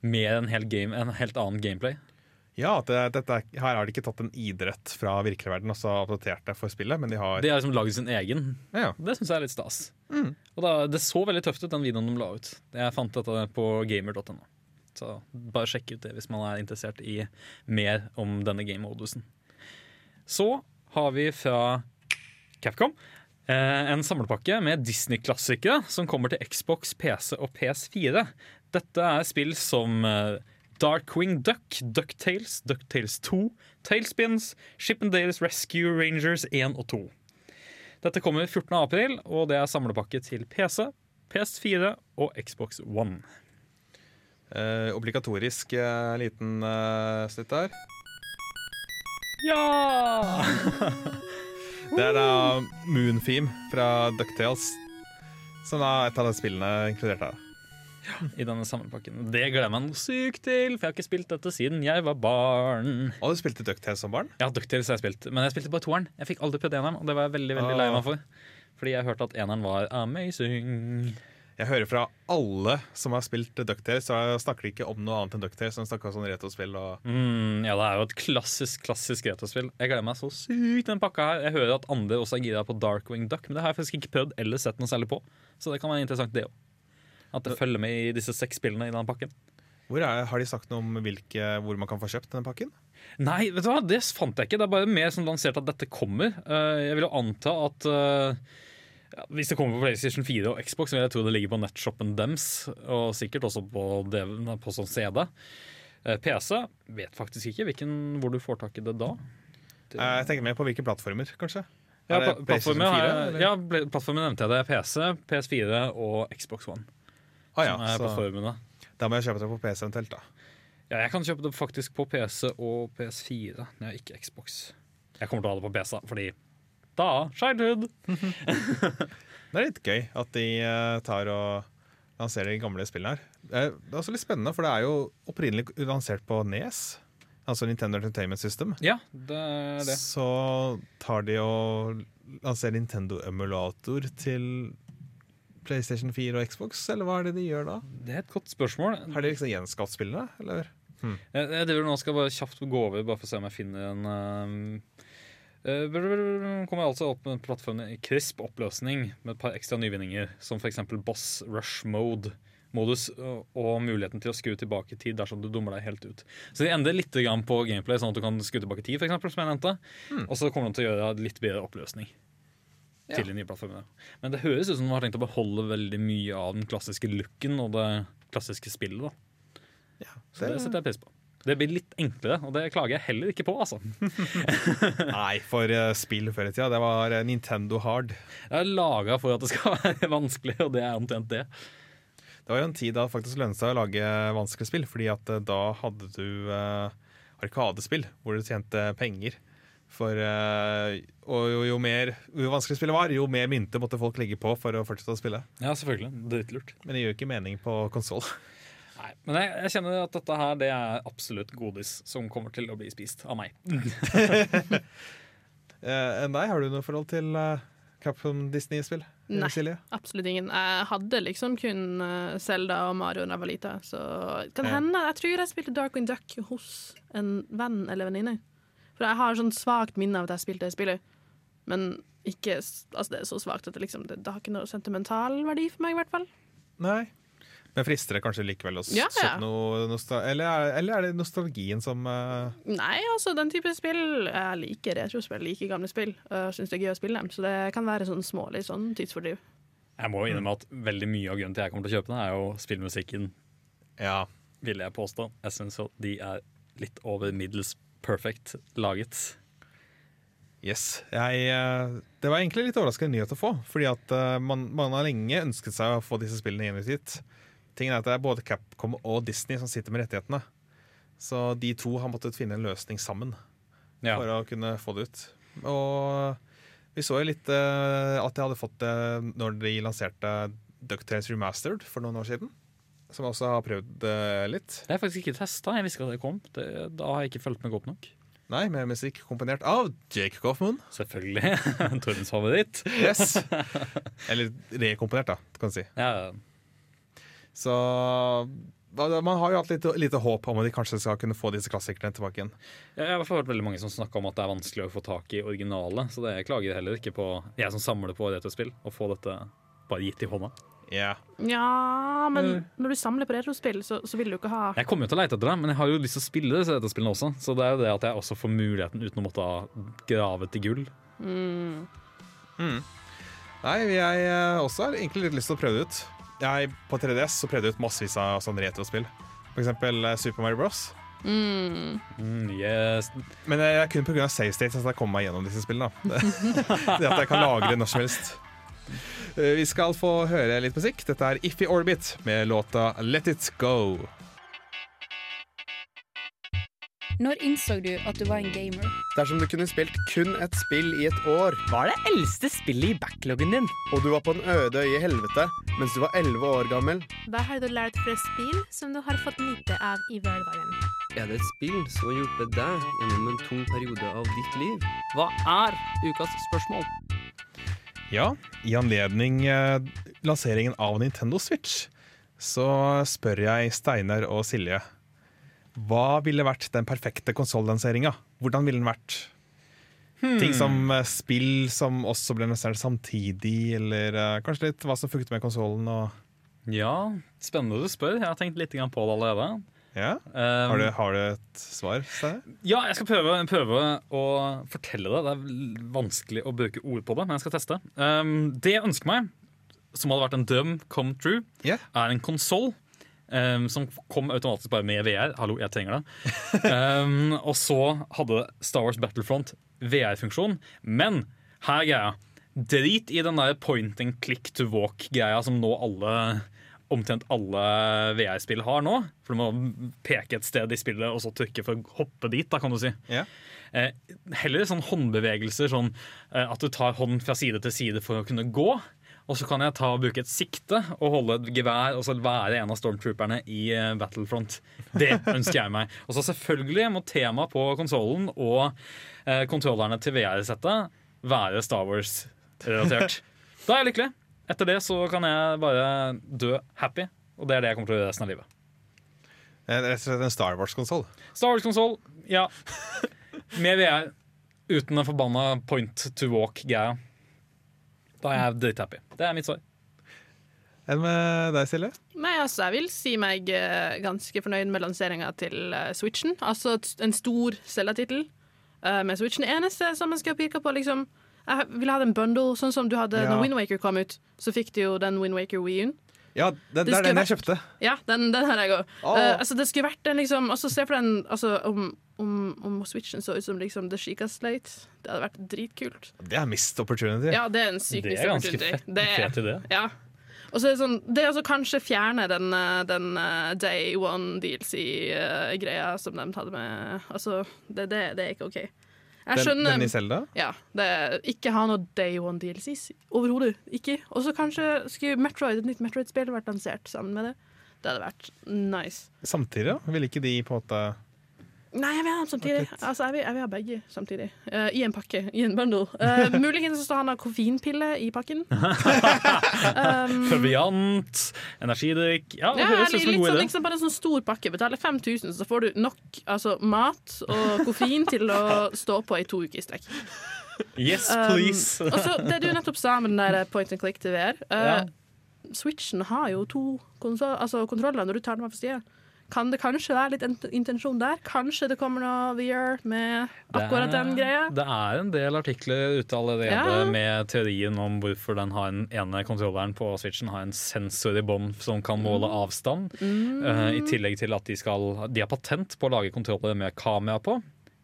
mer en, hel game, en helt annen gameplay. Ja, at det, er- Her har de ikke tatt en idrett fra virkelig verden og så adoptert det for spillet, men de har De har liksom laget sin egen. ja. Det syns jeg er litt stas. Og da, Det så veldig tøft ut, den videoen de la ut. Jeg fant dette på gamer.no. Så bare sjekk ut det hvis man er interessert i mer om denne game-modusen. Så har vi fra Capcom en samlepakke med Disney-klassikere som kommer til Xbox, PC og PS4. Dette er spill som eh, Darkwing Duck, Ducktales, Ducktales 2, Tailspins, Shippendales Rescue Rangers 1 og 2. Dette kommer 14. april, og det er samlepakke til PC, PS4 og Xbox One. Eh, obligatorisk eh, liten eh, snitt der. Ja! Det er da Moonfeam fra Ducktales, som da er et av de spillene inkludert her. I denne samlepakken. Det gleder jeg meg noe sykt til, for jeg har ikke spilt dette siden jeg var barn. Og du spilte Ducktales som barn? Ja, Ducktales har jeg spilt, men jeg spilte bare toeren. Jeg fikk aldri prøvd eneren, og det var jeg veldig veldig lei meg for. Fordi jeg hørte at eneren var amazing. Jeg hører fra alle som har spilt Ducktales, så snakker ikke om noe annet enn Ducktales. Som snakker sånn retrospill og Mm, ja, det er jo et klassisk klassisk retrospill. Jeg gleder meg så sykt den pakka her. Jeg hører at andre også er gira på Darkwing Duck, men det har jeg faktisk ikke prøvd eller sett noe særlig på. Så det kan være interessant, det òg. At det følger med i disse seks spillene i den pakken. hvor er, Har de sagt noe om hvilke, hvor man kan få kjøpt denne pakken? Nei, vet du hva, det fant jeg ikke. Det er bare mer som lansert at dette kommer. Eh, jeg vil jo anta at eh, ja, Hvis det kommer på PlayStation 4 og Xbox, vil jeg tro det ligger på nettshoppen dems. Og sikkert også på, DV på sånn CD. Eh, PC vet faktisk ikke hvilken, hvor du får tak i det da. Eh, Jeg tenker mer på hvilke plattformer, kanskje. Ja, plattformen, PlayStation 4, har jeg- eller? ja, plattformen nevnte jeg det. er PC, PS4 og Xbox One. Ah, ja, som er plattformene. da må jeg kjøpe det på PC eventuelt, da. Ja, jeg kan kjøpe det faktisk på PC og PS4. Nei, ikke Xbox. Jeg kommer til å ha det på PC, fordi da childhood. Det er litt gøy at de eh, tar og lanserer de gamle spillene her. Det er også litt spennende, for det er jo opprinnelig lansert på Nes. altså Nintendo Entertainment System, Ja, det er det. så tar de og lanserer Nintendo-emulator til PlayStation 4 og Xbox, eller hva er det de gjør da? Det er et godt spørsmål. Har de liksom gjenskapt spillene, eller? Jeg, jeg driver nå skal bare kjapt gå over Bare for å se om jeg finner en um, kommer altså opp med plattformen i krisp oppløsning med et par ekstra nyvinninger, som f.eks. Boss Rush Mode. Modus og, muligheten til å skru tilbake tid dersom du dummer deg helt ut. Så de endrer litt på gameplay, sånn at du kan skru tilbake tid, for eksempel, som jeg nevnte. Og så kommer de til å gjøre litt bedre oppløsning. Til de nye plattformene. Men det høres ut som de har tenkt å beholde veldig mye av den klassiske looken og det klassiske spillet. da så det setter jeg pris på. Det blir litt enklere, og det klager jeg heller ikke på. altså. Nei, for eh, spill før i tida, det var eh, Nintendo Hard. Jeg er laga for at det skal være vanskelig, og det er omtrent det. Det var jo en tid da det faktisk lønnet seg å lage vanskelige spill, fordi at eh, da hadde du uh, arkadespill hvor du tjente penger. For, eh, og jo, jo mer jo vanskelig spillet var, jo mer mynte måtte folk legge på for å fortsette å spille. Ja, selvfølgelig. Dritlurt. Men det gjør ikke mening på konsoll. Nei, Men jeg, jeg kjenner at dette her det er absolutt godis som kommer til å bli spist av meg. Eh, enn deg, har du noe forhold til uh, Capcom Disney-spill? Nei. Silje? Absolutt ingen. Jeg hadde liksom kun uh, Zelda og Mario da jeg var lita, så kan Ja. hende. Jeg tror jeg spilte Darkwing Duck hos en venn eller venninne. For jeg har sånn svakt minne av at jeg spilte det spillet, men ikke Altså, det er så svakt at det liksom Det, det har ikke noe sentimental verdi for meg, i hvert fall. Nei. Men frister det kanskje likevel å Ja, ja. noe nostal eller, er- eller er det nostalgien som uh... Nei, altså, den type spill Jeg liker retrospill, liker gamle spill, Uh, syns det er gøy å spille dem. Så det kan være sånn smålig sånn tidsfordriv. Jeg må jo innrømme at veldig mye av grunnen til jeg kommer til å kjøpe den, er jo spillmusikken, Ja. vil jeg påstå. Jeg syns jo de er litt over middels perfect laget. Yes. Jeg, eh, det var egentlig litt overraskende nyhet å få, fordi at eh, man, man har lenge ønsket seg å få disse spillene gjenutgitt. Tingen er at det er både Capcom og Disney som sitter med rettighetene. Så de to har måttet finne en løsning sammen Ja. for å kunne få det ut. Og vi så jo litt uh, at de hadde fått det når de lanserte Ducktales Remastered for noen år siden. Som jeg også har prøvd uh, litt. Det er faktisk ikke testa. Jeg visste at det kom. Det, da har jeg ikke fulgt med godt nok. Nei, med musikk komponert av Jake Coffman. Selvfølgelig. Torjens favoritt. Yes. Eller rekomponert, da, kan du si. Ja, Ja, Så man har jo hatt litt lite håp om at de kanskje skal kunne få disse klassikerne tilbake igjen. Jeg har i hvert fall hørt veldig mange som snakker om at det er vanskelig å få tak i originale. Så det jeg klager heller ikke på jeg som samler på retrospill, å få dette bare gitt i hånda. Ja. Ja, men når du samler på retrospill, så, så vil du ikke ha Jeg kommer jo til å lete etter det, men jeg har jo lyst til å spille disse retrospillene også. Så det er jo det at jeg også får muligheten uten å måtte grave til gull. Nei, jeg eh, også har egentlig litt lyst til å prøve det ut. Jeg, på 3DS så prøvde jeg ut massevis av sånn retrospill. For eksempel eh, Super Mario Bros. mm. Mm, yes. Men det er kun pga. save states at jeg kommer meg gjennom disse spillene. Det, det at jeg kan lagre når som helst. Eh, Vi skal få høre litt musikk. Dette er Iffy Orbit med låta Let It Go. Når innså du at du var en gamer? Dersom du kunne spilt kun et spill i et år, Hva er det eldste spillet i backloggen din? og du var på en øde øy i helvete mens du var 11 år gammel, Hva har du lært fra spill som du har fått nyte av i hverdagen? Er det et spill som har hjulpet deg gjennom en tung periode av ditt liv? Hva er ukas spørsmål? Ja, i anledning eh, lanseringen av Nintendo Switch så spør jeg Steinar og Silje hva ville vært den perfekte konsollanseringa? Hvordan ville den vært? Ting som eh, spill som også ble lansert samtidig, eller uh, kanskje litt hva som funket med konsollen Ja, spennende du spør. Jeg har tenkt litt på det allerede. Ja? Um, Har du, har du et svar? Ja, jeg skal prøve, prøve å fortelle det. Det er vanskelig å bruke ord på det, men jeg skal teste. Um, det jeg ønsker meg, som hadde vært en drøm come true, yeah. er en konsoll. Um, som kom automatisk bare med VR. Hallo, jeg trenger det. Um, og så hadde Star Wars Battlefront VR-funksjon. Men her er greia. Drit i den der point and click to walk-greia som nå alle omtrent alle VR-spill har nå. For du må peke et sted i spillet og så trykke for å hoppe dit. da kan du si Yeah. eh, Heller sånn håndbevegelser, sånn eh, at du tar hånden fra side til side for å kunne gå. Og så kan jeg ta og bruke et sikte og holde et gevær og så være en av stormtrooperne i eh, Battlefront. Det ønsker jeg meg. Og så selvfølgelig må temaet på konsollen og eh, kontrollerne til VR-settet være Star Wars-relatert. Da er jeg lykkelig. Etter det så kan jeg bare dø happy, og det er det jeg kommer til å gjøre resten av livet. Eh, Rett og slett en Star Wars-konsoll. Star Wars-konsoll, ja. Med VR. Uten den forbanna point to walk-greia. Da er jeg drithappy. Det er mitt svar. Enn med deg, Silje? Nei, altså, jeg vil si meg eh, ganske fornøyd med lanseringa til eh, Switchen. Altså en stor Zelda-tittel eh, med Switchen. Eneste som jeg skal pirke på, liksom Jeg ville ha en bundle, sånn som du hadde Ja. når Wind Waker kom ut. Så fikk du jo den Wind Waker Wii-en. Ja, den, det, er den jeg kjøpte. Ja, den, den har jeg òg. Åh. altså, det skulle vært en liksom altså, Se for den altså, om, om, om Switchen så ut som liksom The Chica Slate. Det hadde vært dritkult. Det er missed opportunity. Ja, det er en syk Det er missed ganske opportunity. fett- Det er- fet idé. Ja. Og så er det sånn Det er altså kanskje fjerne den, eh, den eh, Day One DLC-greia som de hadde med Altså, det, det, det er ikke OK. Jeg Den, skjønner den i Zelda? ja, det, Ikke ha noe Day One DLCs. Overhodet ikke. Og så kanskje skulle Metroid, et nytt Metroid-spill vært lansert sammen med det. Det hadde vært nice. Samtidig, da? Ville ikke de på en måte Nei, jeg vil ha dem samtidig. Altså, jeg, vil, jeg vil ha begge samtidig. Uh, I en pakke. I en bundle. Uh, muligens så han av koffeinpille i pakken. um, Proviant, energidrikk Ja, det ja, høres ut som en god sånn, idé. liksom bare en sånn stor pakke. Betaler 5000, så får du nok altså, mat og koffein til å stå på i to uker i strekk. Yes, Um, please. og så det du nettopp sa med den der point and click til VR. uh, Ja. Switchen har jo to altså, kontroller når du tar dem av for sida. Kan det kanskje være litt intensjon der? Kanskje det kommer noe VR med akkurat den greia? Det er en del artikler ute allerede Ja. med teorien om hvorfor den har en ene kontrolleren på Switchen har en sensor i bånn som kan måle Mm. avstand. Eh, I tillegg til at de, skal, de har patent på å lage kontroller med kamera på.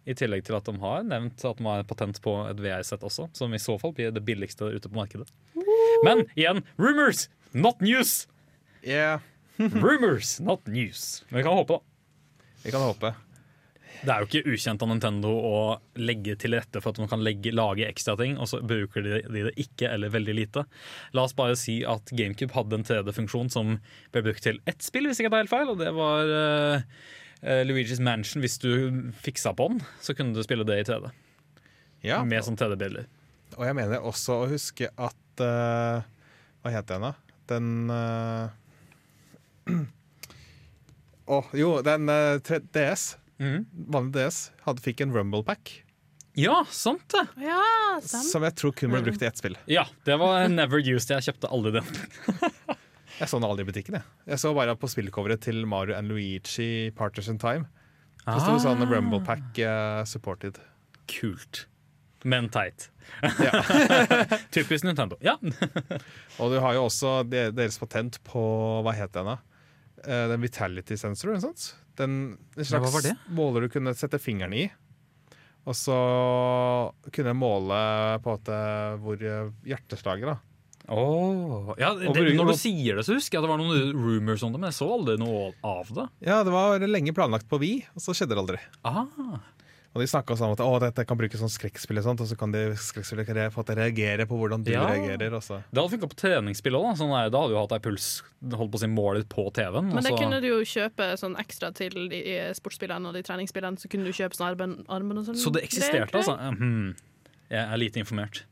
I tillegg til at de har nevnt at de har patent på et VR-sett også, som i så fall blir det billigste ute på markedet. Men igjen, rumors, not news! Yeah. Rumors, not news. Men vi kan håpe, da. Vi kan håpe. Det er jo ikke ukjent av Nintendo å legge til rette for at man kan legge, lage ekstra ting, og så bruker de, de det ikke eller veldig lite. La oss bare si at GameCube hadde en 3D-funksjon som ble brukt til ett spill, hvis ikke det er helt feil, og det var eh, Luigi's Mansion. Hvis du fiksa på den, så kunne du spille det i 3D. Ja. Med sånn 3D-bilder. Og jeg mener også å huske at uh, Hva het den, da? Den eh, Å, jo, den uh, DS. Vanlig DS hadde, fikk en Rumble Pack. Ja, sant det! Ja, sant. Som jeg tror kun ble brukt i ett spill. Ja, det var never used. Jeg kjøpte aldri den. Jeg så den aldri i butikken. Jeg, jeg så bare på spillcoveret til Mario and Luigi Partners in Time. Så sto det sånn Ah. Rumble Pack uh, supported. Kult. Men teit. Ja. Typisk Nintendo. Ja. Og du har jo også deres patent på Hva het den, da? Eh, Den Vitality Sensor. Den, en Ja, slags hva var det? måler du kunne sette fingeren i. Og så kunne jeg måle på en måte hvor eh, hjerteslaget da. Oh, ja, det, bruker- når du sier det, så husker jeg at det var noen rumors om det, men jeg så aldri noe av det. Ja, det var lenge planlagt på Vi, og så skjedde det aldri. Ah. Og de snakka om at å, dette kan brukes som skrekkspill, og sånt, og så kan de skrekkspillet få at det reagere på hvordan du Ja. reagerer. Også. Det hadde funka på treningsspill òg. Sånn da hadde du hatt ei puls holdt på å si målet på TV-en. Men det så- kunne du jo kjøpe sånn ekstra til de sportsspillene og de treningsspillene. Så kunne du kjøpe sånn armen, armen og sånn. så det eksisterte, altså? Mhm. Jeg er lite informert.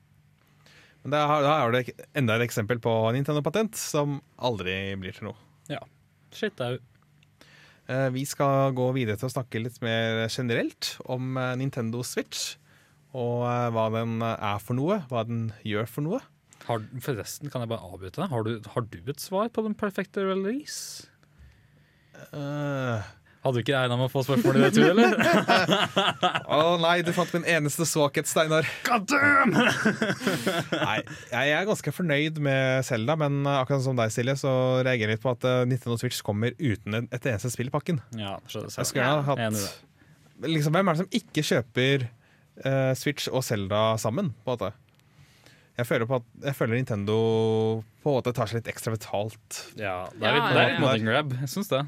Men da har- da er det enda et eksempel på Nintendo-patent som aldri blir til noe. Ja. Shit, det er jo Eh, Vi skal gå videre til å snakke litt mer generelt om eh, Nintendo Switch. Og eh, hva den er for noe, hva den gjør for noe. har, Forresten, kan jeg bare avbryte? Har har du et svar på den perfekte release? Eh, Hadde du ikke regna med å få spørsmål i det, du, eller? Å nei, du fant min eneste svakhet, Steinar. God damn! Nei, jeg er ganske fornøyd med Zelda, men akkurat som deg, Silje, så reagerer jeg litt på at eh, Nintendo Switch kommer uten et eneste spill i pakken. Ja, skjønner Jeg skulle gjerne ha Enig hatt liksom, Hvem er det som ikke kjøper uh, Switch og Zelda sammen? På en måte? Jeg føler, på at, jeg føler Nintendo på en måte tar seg litt ekstra betalt. Ja, det er litt, det er litt grab. Jeg syns det.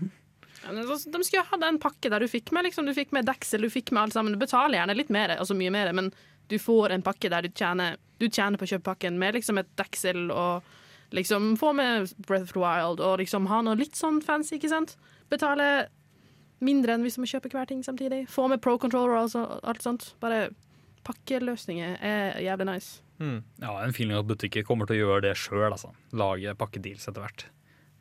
De skulle ha en pakke der du fikk med liksom, Du fikk med deksel, du fikk med alt sammen. Du betaler gjerne litt mer, altså mye mer, men du får en pakke der du tjener, du tjener på å kjøpe pakken med liksom et deksel og Liksom Få med Breath of the Wild og liksom ha noe litt sånn fancy, ikke sant? Betale mindre enn hvis man kjøper hver ting samtidig. Få med pro controller og altså, alt sånt. Bare pakkeløsninger er jævlig nice. Ja, en feeling at butikker kommer til å gjøre det sjøl, altså. Lage pakkedeals etter hvert.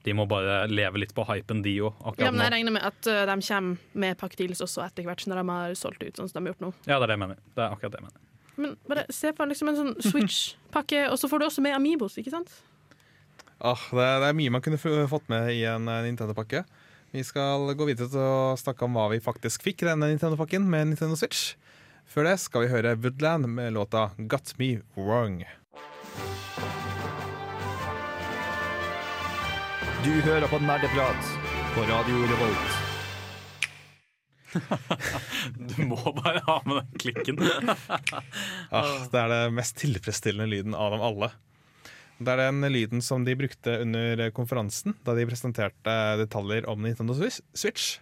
De må bare leve litt på hypen, de òg. Ja, men jeg regner med at uh, de kommer med pakkedeals også etter hvert, når de har solgt ut sånn som de har gjort nå. ja, det er det jeg mener. Det er akkurat det jeg mener. Men bare se på liksom en sånn Switch-pakke, og så får du også med Amiibos, ikke sant? Ah, det, det er mye man kunne fått med i en eh, Nintendo-pakke. Vi skal gå videre til å snakke om hva vi faktisk fikk i denne Nintendo-pakken med Nintendo Switch. Før det skal vi høre Woodland med låta 'Got Me Wrong'. Du hører på Nerdeprat på Radio Revolt. Du må bare ha med den klikken. Ah, det er det mest tilfredsstillende lyden av dem alle. Det er den lyden som de brukte under konferansen, da de presenterte detaljer om Nintendo Switch- Switch.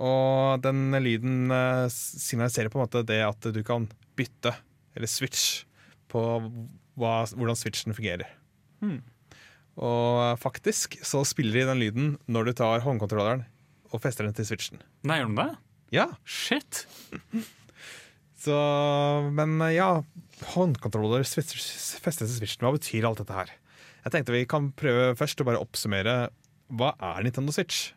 Og den lyden eh, signaliserer på en måte det at du kan bytte, eller switch, på hva, hvordan switchen fungerer. Hmm. Og faktisk så spiller de den lyden når du tar håndkontrolleren og fester den til switchen. Nei, gjør den det? Ja. Shit! Så, men eh, ja, håndkontroller festes til switchen. Hva betyr alt dette her? Jeg tenkte vi kan prøve først å bare oppsummere hva er Nintendo Switch?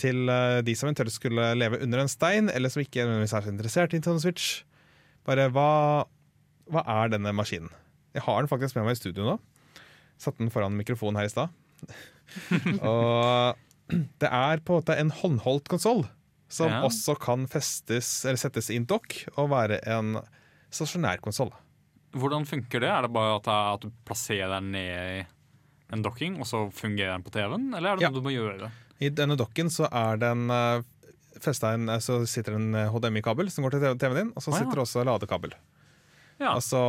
Til eh, de som eventuelt skulle leve under en stein, eller som ikke er så interessert i Nintendo Switch. Bare hva, hva er denne maskinen? Jeg har den faktisk med meg i studio nå. Satt den foran mikrofonen her i stad. Og det er på en måte en håndholdt konsoll som Ja. også kan festes eller settes i en dokk og være en stasjonær konsoll. Hvordan funker det? Er det bare at, er at du plasserer den ned i en docking, og så fungerer den på TV-en, eller er det Ja. noe du må gjøre? I denne dokken så er den uh, festa en, eh, så sitter en eh, HDMI-kabel som går til TV-en din, og så sitter det også ladekabel. Ja. Og så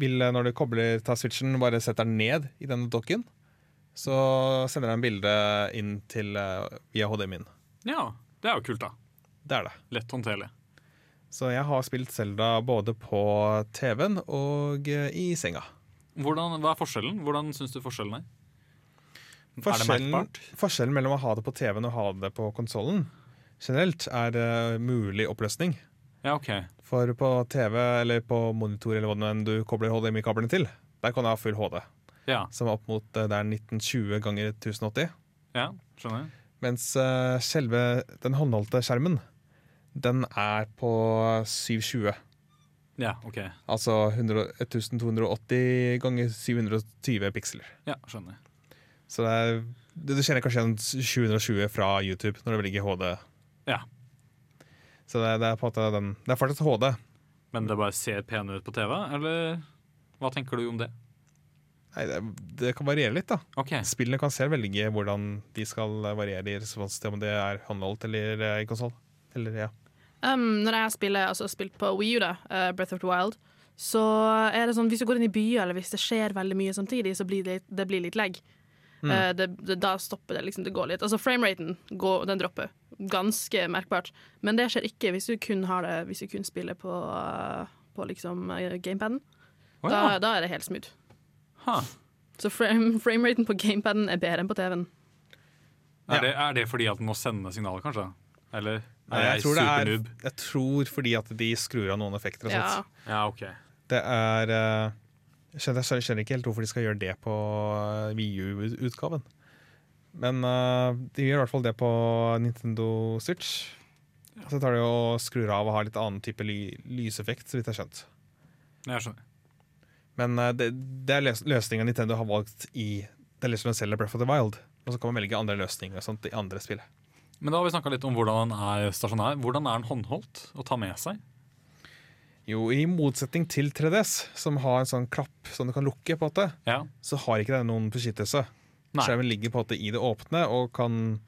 vil, når du kobler, tar switchen, bare setter den ned i denne dokken, så sender den bildet inn til eh, via HDMI-en. Ja, det er jo kult, da. Det er det. Lett håndterlig. Så jeg har spilt Zelda både på TV-en og eh, i senga. Hvordan, hva er forskjellen? Hvordan syns du forskjellen er? Er Forskjellen, merkbart? forskjellen mellom å ha det på TV-en og ha det på konsollen generelt er uh, mulig oppløsning. Ja, OK. For på TV eller på monitor eller hva det enn du kobler HDMI-kablene til, der kan du ha full HD. Ja. Som er opp mot eh, det er 1920 ganger 1080. Ja, skjønner jeg. Mens eh, selve den håndholdte skjermen, den er på 720. Ja, OK. Altså 100, 1280 ganger 720 piksler. Ja, skjønner. jeg. Så det er, du du kjenner kanskje igjen 720 fra YouTube når det ligger HD. Ja. Så det, det er på en måte den Det er fortsatt HD. Men det bare ser penere ut på TV, eller hva tenker du om det? Nei, det, det kan variere litt, da. Okay. Spillene kan selv velge hvordan de skal variere i respons til om det er håndholdt eller eh, i konsoll. Eller, ja. Um, når jeg spiller, altså spilt på Wii U, da, eh, Breath of the Wild, så er det sånn hvis du går inn i byer, eller hvis det skjer veldig mye samtidig, så blir det, det blir litt legg. Mm. Uh, det, det, da stopper det, liksom. Det går litt. Altså frameraten den dropper. Ganske merkbart. Men det skjer ikke hvis du kun har det Hvis du kun spiller på, uh, på liksom eh, gamepaden. Oh, da, ja. da er det helt smooth. Huh. Så frame, frameraten på gamepaden er bedre enn på TV-en. Er, det, er det fordi at den må sende signaler, kanskje? Eller Nei, er jeg, jeg tror det er, supernoob? jeg tror fordi at de skrur av noen effekter og Ja. sånt. Ja, OK. Det er eh, jeg skjønner, jeg skjønner ikke helt hvorfor de skal gjøre det på VU-utgaven. Men uh, de gjør i hvert fall det på Nintendo Switch. Så tar de og skrur av og har litt annen type ly lyseffekt, så vidt jeg har skjønt. Jeg skjønner. Men uh, det, det er løs løsninga Nintendo har valgt i Det er liksom en Zelda Breath of the Wild. Og så kan man velge andre løsninger sånt i andre spill. Men da har vi snakka litt om hvordan den er stasjonær. Hvordan er den håndholdt å ta med seg? Jo, i motsetning til 3DS, som har en sånn klapp som du kan lukke, på en måte, Ja. så har ikke den noen beskyttelse. Skjermen ligger på en måte i det åpne og kan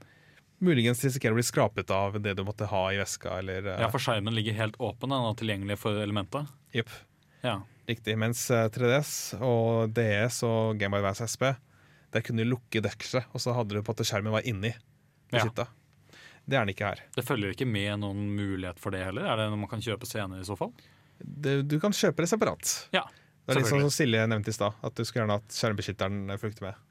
muligens risikere å bli skrapet av det du måtte ha i veska. Eller, eh, Ja, for skjermen ligger helt åpen. Er tilgjengelig for elementet. Jepp. Ja. Riktig. Mens eh, 3DS og DS og Game Boy Advance SP, der kunne du lukke dekselet, og så hadde du på at skjermen var inni. Ja. Det er den ikke her. Det følger ikke med noen mulighet for det heller? Er det noe man kan kjøpe senere i så fall? Det, du kan kjøpe det separat. Ja. Det er litt sånn som Silje nevnte i stad, at du skulle gjerne at skjermbeskytteren fulgte med.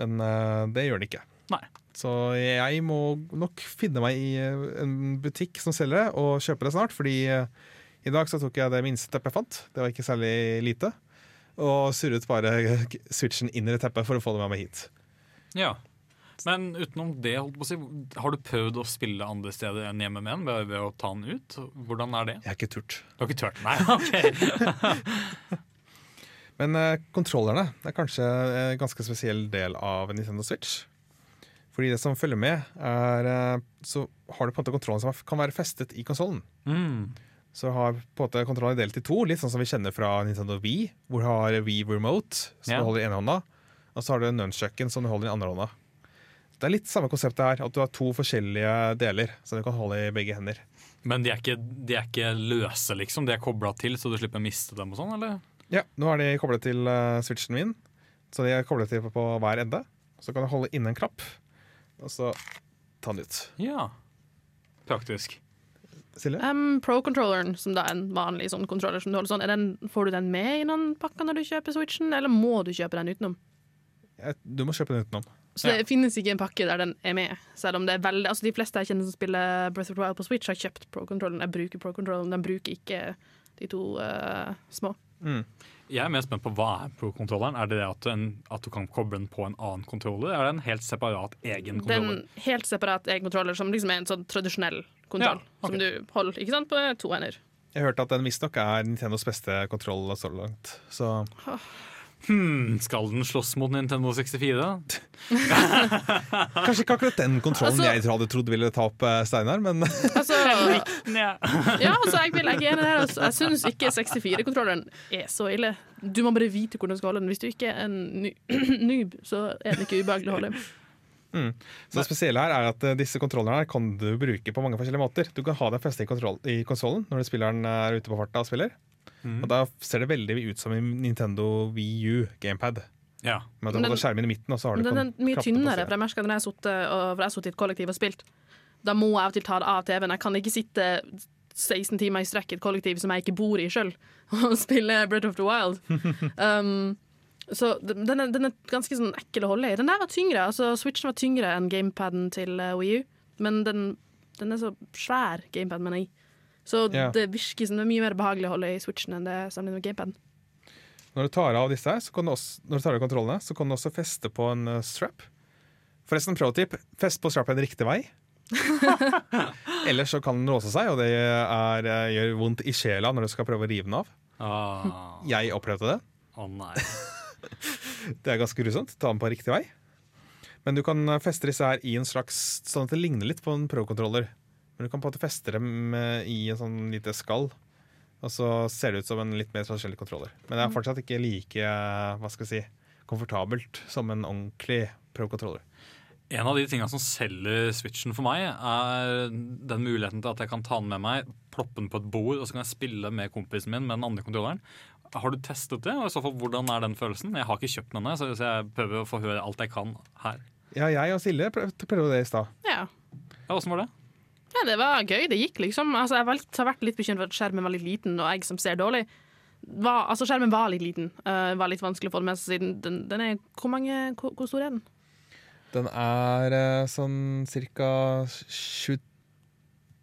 Men uh, det gjør den ikke. Nei. Så jeg må nok finne meg i eh, en butikk som selger det, og kjøpe det snart. Fordi uh, i dag så tok jeg det minste teppet jeg fant. Det var ikke særlig lite. Og surret bare switchen inn i teppet for å få det med meg hit. Ja. Men utenom det, holdt på å si, har du prøvd å spille andre steder enn hjemme med den? Ved, ved å ta den ut? Hvordan er det? Jeg har ikke turt. Du har ikke turt? Nei, ok. Men eh, kontrollerne er kanskje en ganske spesiell del av Nintendo Switch. Fordi det som følger med, er eh, Så har du på en måte kontrollen som kan være festet i konsollen. Mm. Så har på en måte kontrollen delt i to, litt sånn som vi kjenner fra Nintendo Wii, hvor du har Wii Remote, som yeah. du holder i ene hånda, og så har du nunchucken som du holder i andre hånda. Det er litt samme konseptet her, at du har to forskjellige deler som du kan holde i begge hender. Men de er, ikke, de er ikke løse, liksom? De er kobla til, så du slipper å miste dem og sånn, eller? Ja, nå er de koblet til uh, switchen min, så de er koblet til på, på hver ende. Så kan du holde inne en knapp, og så ta den ut. Ja. Praktisk. Silje? Um, Pro-controlleren, som da er en vanlig sånn controller som du holder sånn, er den, får du den med i noen pakker når du kjøper Switchen, eller må du kjøpe den utenom? Jeg- Du må kjøpe den utenom. Så det finnes ikke en pakke der den er med. Selv om det er veldig, altså De fleste jeg kjenner som spiller Breath of the Wild på Switch, har kjøpt Pro-kontrollen Jeg bruker Pro-kontrollen, den bruker ikke de to uh, små. Jeg er mer spent på hva er pro-kontrolleren. Er det det at du, en, at du kan koble den på en annen kontroller? Er det en helt separat egen er kontroller? en helt separat egen kontroller som liksom er en sånn tradisjonell kontroll. Ja, okay. Som du holder ikke sant, på to hender. Jeg hørte at den visstnok er Nintendos beste kontroll så langt. Så Hmm, skal den slåss mot Nintendo 64? kanskje ikke akkurat den kontrollen Altså- jeg hadde trodd ville ta opp eh, Steinar, men Altså, ja, altså, jeg vil legge igjen enig der. Altså, jeg syns ikke 64-kontrolleren er så ille. Du må bare vite hvordan du skal holde den. Hvis du ikke er en ny- noob, så er den ikke ubehagelig å holde. mm. Så det spesielle her er at eh, disse kontrollene her kan du bruke på mange forskjellige måter. Du kan ha den festet i, kontroll- i konsollen når spilleren er ute på farta og spiller. Og da ser det veldig ut som en Nintendo Wii U gamepad. Ja. Du Men den- skjermen i midten, og så har du Men den er mye tynnere, for jeg merker når jeg har sittet i et kollektiv og spilt, da må jeg av og til ta det av TV-en. Jeg kan ikke sitte 16 timer i strekk i et kollektiv som jeg ikke bor i sjøl, og spille Breath of the Wild. Um, så den den er, den er ganske sånn ekkel å holde i. Den der var tyngre. altså Switchen var tyngre enn gamepaden til uh, Wii U, men den, den er så svær, gamepad, mener jeg. Så Ja. det virker som det er mye mer behagelig å holde i Switchen enn det sammenlignet med gamepaden. Når du tar av disse her, så kan du også, når du tar av kontrollene, så kan du også feste på en eh, strap. Forresten, pro-tip, fest på strappen riktig vei. Ellers så kan den låse seg, og det er, eh, gjør vondt i sjela når du skal prøve å rive den av. Ah. Jeg opplevde det. Å nei. Det er ganske grusomt. Ta den på riktig vei. Men du kan eh, feste disse her i en slags Sånn at det ligner litt på en pro-kontroller. Men du kan på en måte feste dem eh, i en sånn lite skall. Og så ser det ut som en litt mer tradisjonell kontroller. Men det er fortsatt ikke like eh, hva skal jeg si, komfortabelt som en ordentlig pro-kontroller. En av de tingene som selger Switchen for meg, er den muligheten til at jeg kan ta den med meg, ploppe den på et bord, og så kan jeg spille med kompisen min med den andre kontrolleren. Har du testet det? Og i så fall, hvordan er den følelsen? Jeg har ikke kjøpt den ennå, så så jeg prøver å få høre alt jeg kan her. Ja, jeg og Silje prøvde prøvde det i stad. Ja. Ja, Åssen var det? Ja, det var gøy. Det gikk, liksom. Altså, jeg litt, har vært litt bekymret for at skjermen var litt liten, og jeg som ser dårlig var, Altså, skjermen var litt liten. Uh, var litt vanskelig å få det med seg siden den, den er Hvor mange hvor, hvor stor er den? Den er eh, sånn cirka 20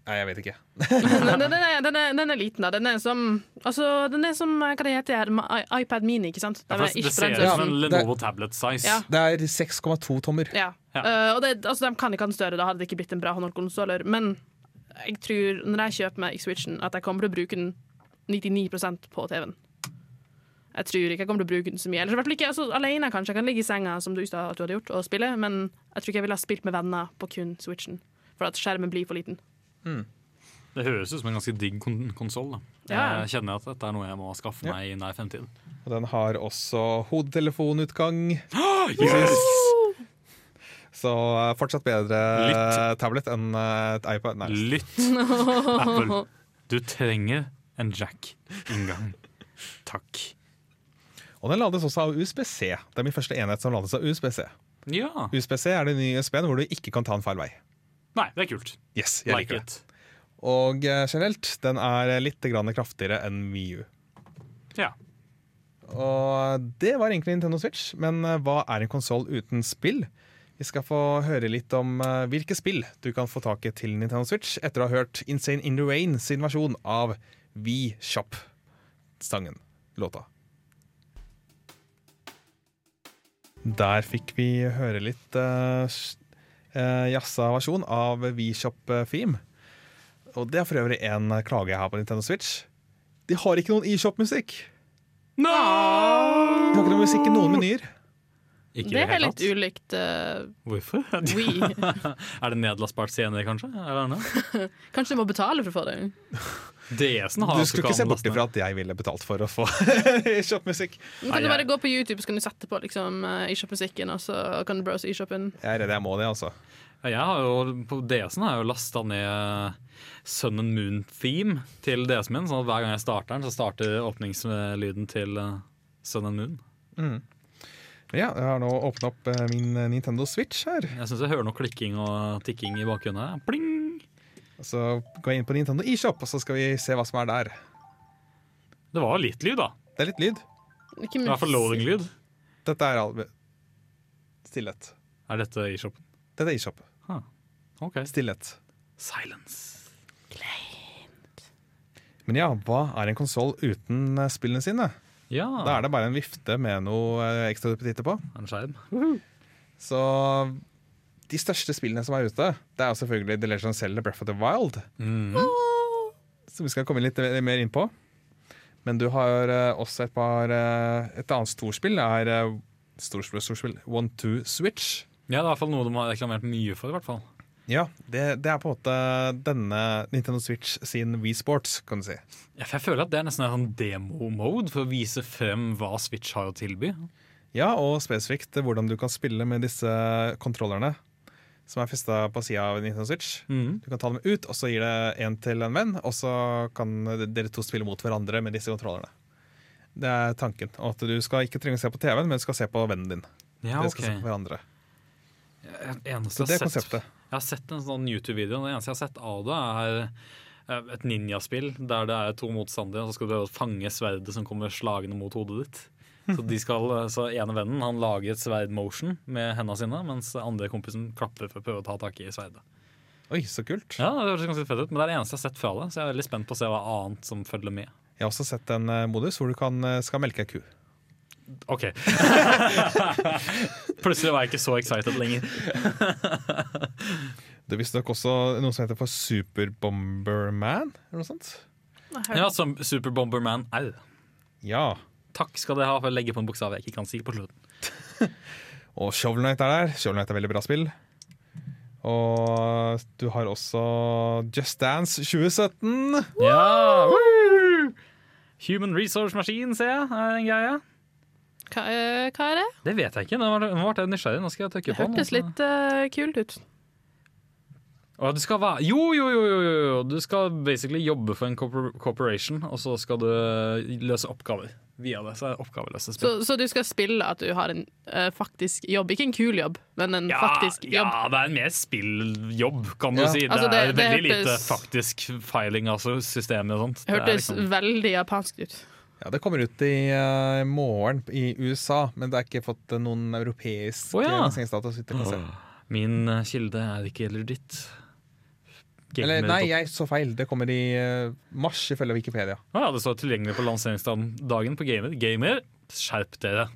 Nei, jeg vet ikke. den, den, er, den, er, den er liten, da. Den er som Altså, den er som Hva det heter her? iPad Mini, ikke sant? Ja, det ser ut som en Lenovo tablet size. Ja. Det er 6,2 tommer. Ja. Uh, og det, altså, de kan ikke ha den større, da hadde det ikke blitt en bra håndholdskonsoller. Men jeg tror, når jeg kjøper meg Switchen, at jeg kommer til å bruke den 99% på TV-en. Jeg tror ikke jeg kommer til å bruke den så mye. Eller i hvert fall ikke altså, alene, kanskje. Jeg kan ligge i senga, som du sa at du hadde gjort, og spille, men jeg tror ikke jeg ville ha spilt med venner på kun Switchen. For at skjermen blir for liten. Det høres ut som en ganske digg kon konsoll. Ja. Jeg kjenner at dette er noe jeg må skaffe meg i nær fremtid. Og den har også hodetelefonutgang. Yes! Så eh, fortsatt bedre Lytt. tablet enn eh, et iPad. Nei. Lytt, Apple. Du trenger en jack-inngang. Takk. Og den lades også av USBC. Det er min første enhet som lades av USBC. Ja. USBC er den nye USB-en hvor du ikke kan ta en feil vei. Nei, det er kult. Yes, jeg Like liker it. det. Og eh, generelt, den er litt grann kraftigere enn Wii U. Ja. Og det var egentlig Nintendo Switch, men eh, hva er en konsoll uten spill? Vi skal få høre litt om eh, hvilke spill du kan få tak i til Nintendo Switch etter å ha hørt Insane In The Rain sin versjon av V-Shop-stangen, låta. Der fikk vi høre litt uh, jazza versjon av V-Shop-theme. Og det er for øvrig en klage jeg har på Nintendo Switch. De har ikke noen eShop-musikk. No! De har ikke noe musikk i noen menyer. Ikke Det er litt ulikt uh, Hvorfor? Er det nedlastbart senere, kanskje? Kanskje du må betale for å få det? DS-en har Du skulle ikke se bort ifra at jeg ville betalt for å få eShop-musikk. Kan du bare gå på YouTube så kan du sette på liksom, eShop-musikken, og så kan du browse eShopen? Jeg er redd jeg må det, altså. Jeg har jo, på DS-en har jeg jo lasta ned Sun and Moon-theme til DS-en min. Sånn at hver gang jeg starter den, så starter åpningslyden til eh, Sun and Moon. Mm. Ja, jeg har nå åpna opp eh, min eh, Nintendo Switch her. Jeg syns jeg hører noe klikking og tikking i bakgrunnen. her. Pling! Så går jeg inn på Nintendo eShop, og så skal vi se hva som er der. Det var litt lyd, da. Det er litt lyd. Ikke I hvert fall loading-lyd. Dette er all... stillhet. Er dette eShopen? Dette er eShop. Huh. Ok. Stillhet. Silence. Men ja, hva er en konsoll uten eh, spillene sine? Ja. Da er det bare en vifte med noe eh, ekstra duppetitter på. En skjerm. Så de største spillene som er ute, det er jo selvfølgelig The Legend of Zelda Breath of the Wild. Mm. Som vi skal komme litt mer inn på. Men du har eh, også et par eh, Et annet storspill er storspill, storspill One Two Switch. Ja, det er i hvert fall noe de har reklamert mye for. i hvert fall Ja, det, det er på en måte denne Nintendo Switch sin Wii Sports, kan du si. ja, Jeg føler at det er nesten en sånn demo-mode for å vise frem hva Switch har å tilby. Ja, og spesifikt hvordan du kan spille med disse kontrollerne som er festa på sida av Nintendo Switch. Mm. Du kan ta dem ut, og så gir det en til en venn, og så kan dere to spille mot hverandre med disse kontrollerne. Det er tanken. Og at du skal ikke trenge å se på TV-en, men du skal se på vennen din. Ja, Dere skal se på hverandre. Eneste Så det er jeg, har sett, jeg har sett en sånn YouTube-video. Det eneste jeg har sett av det, er eh, et ninjaspill der det er to motstandere, og så skal du fange sverdet som kommer slagende mot hodet ditt. Så de skal, eh, så ene vennen han lager et sverd-motion med hendene sine, mens andre kompisen klapper for å prøve å ta tak i sverdet. Oi, så kult. Ja, det høres ganske fett ut, Men det er det eneste jeg har sett fra det, så jeg er veldig spent på å se hva annet som følger med. Jeg har også sett en eh, modus hvor du kan, skal melke ei ku. OK. Plutselig var jeg ikke så excited lenger. Det er visstnok også noe som heter for Super Bomberman, eller noe sånt. Ja, som Super Bomberman au. Ja. Takk skal dere ha for å legge på en bokstav jeg ikke kan si på slutten. Og Shovel Knight er der. Shovel Knight er veldig bra spill. Og du har også Just Dance 2017. Ja! woo! Human Resource Machine, ser jeg, er en greie. Hva, eh, hva er det? Det vet jeg ikke. Nå ble jeg nysgjerrig. Nå skal jeg trykke på den. hørtes litt uh, kult ut. Å, du skal være Jo, jo, jo, jo, jo! Du skal basically jobbe for en corporation, og så skal du løse oppgaver via det. Så er det oppgaveløse Så, spill. så du skal spille at du har en uh, faktisk jobb. Ikke en kul jobb, men en faktisk jobb? ja, det er en mer spilljobb, kan du Ja. si. Det, Altså, det- er det veldig lite hørtes- faktisk filing, altså systemet og sånt. Det er Hørtes liksom- veldig japansk ut. Ja, Det kommer ut i uh, morgen i USA, men det er ikke fått eh, noen europeisk Å, ja. eh, lanseringsdato. se. Min eh, kilde er ikke legit. Eller nei, jeg så feil. Det kommer i eh, mars, ifølge Wikipedia. Ah, ja, det står tilgjengelig på lanseringsdagen på Gamer. Gamer, skjerp dere!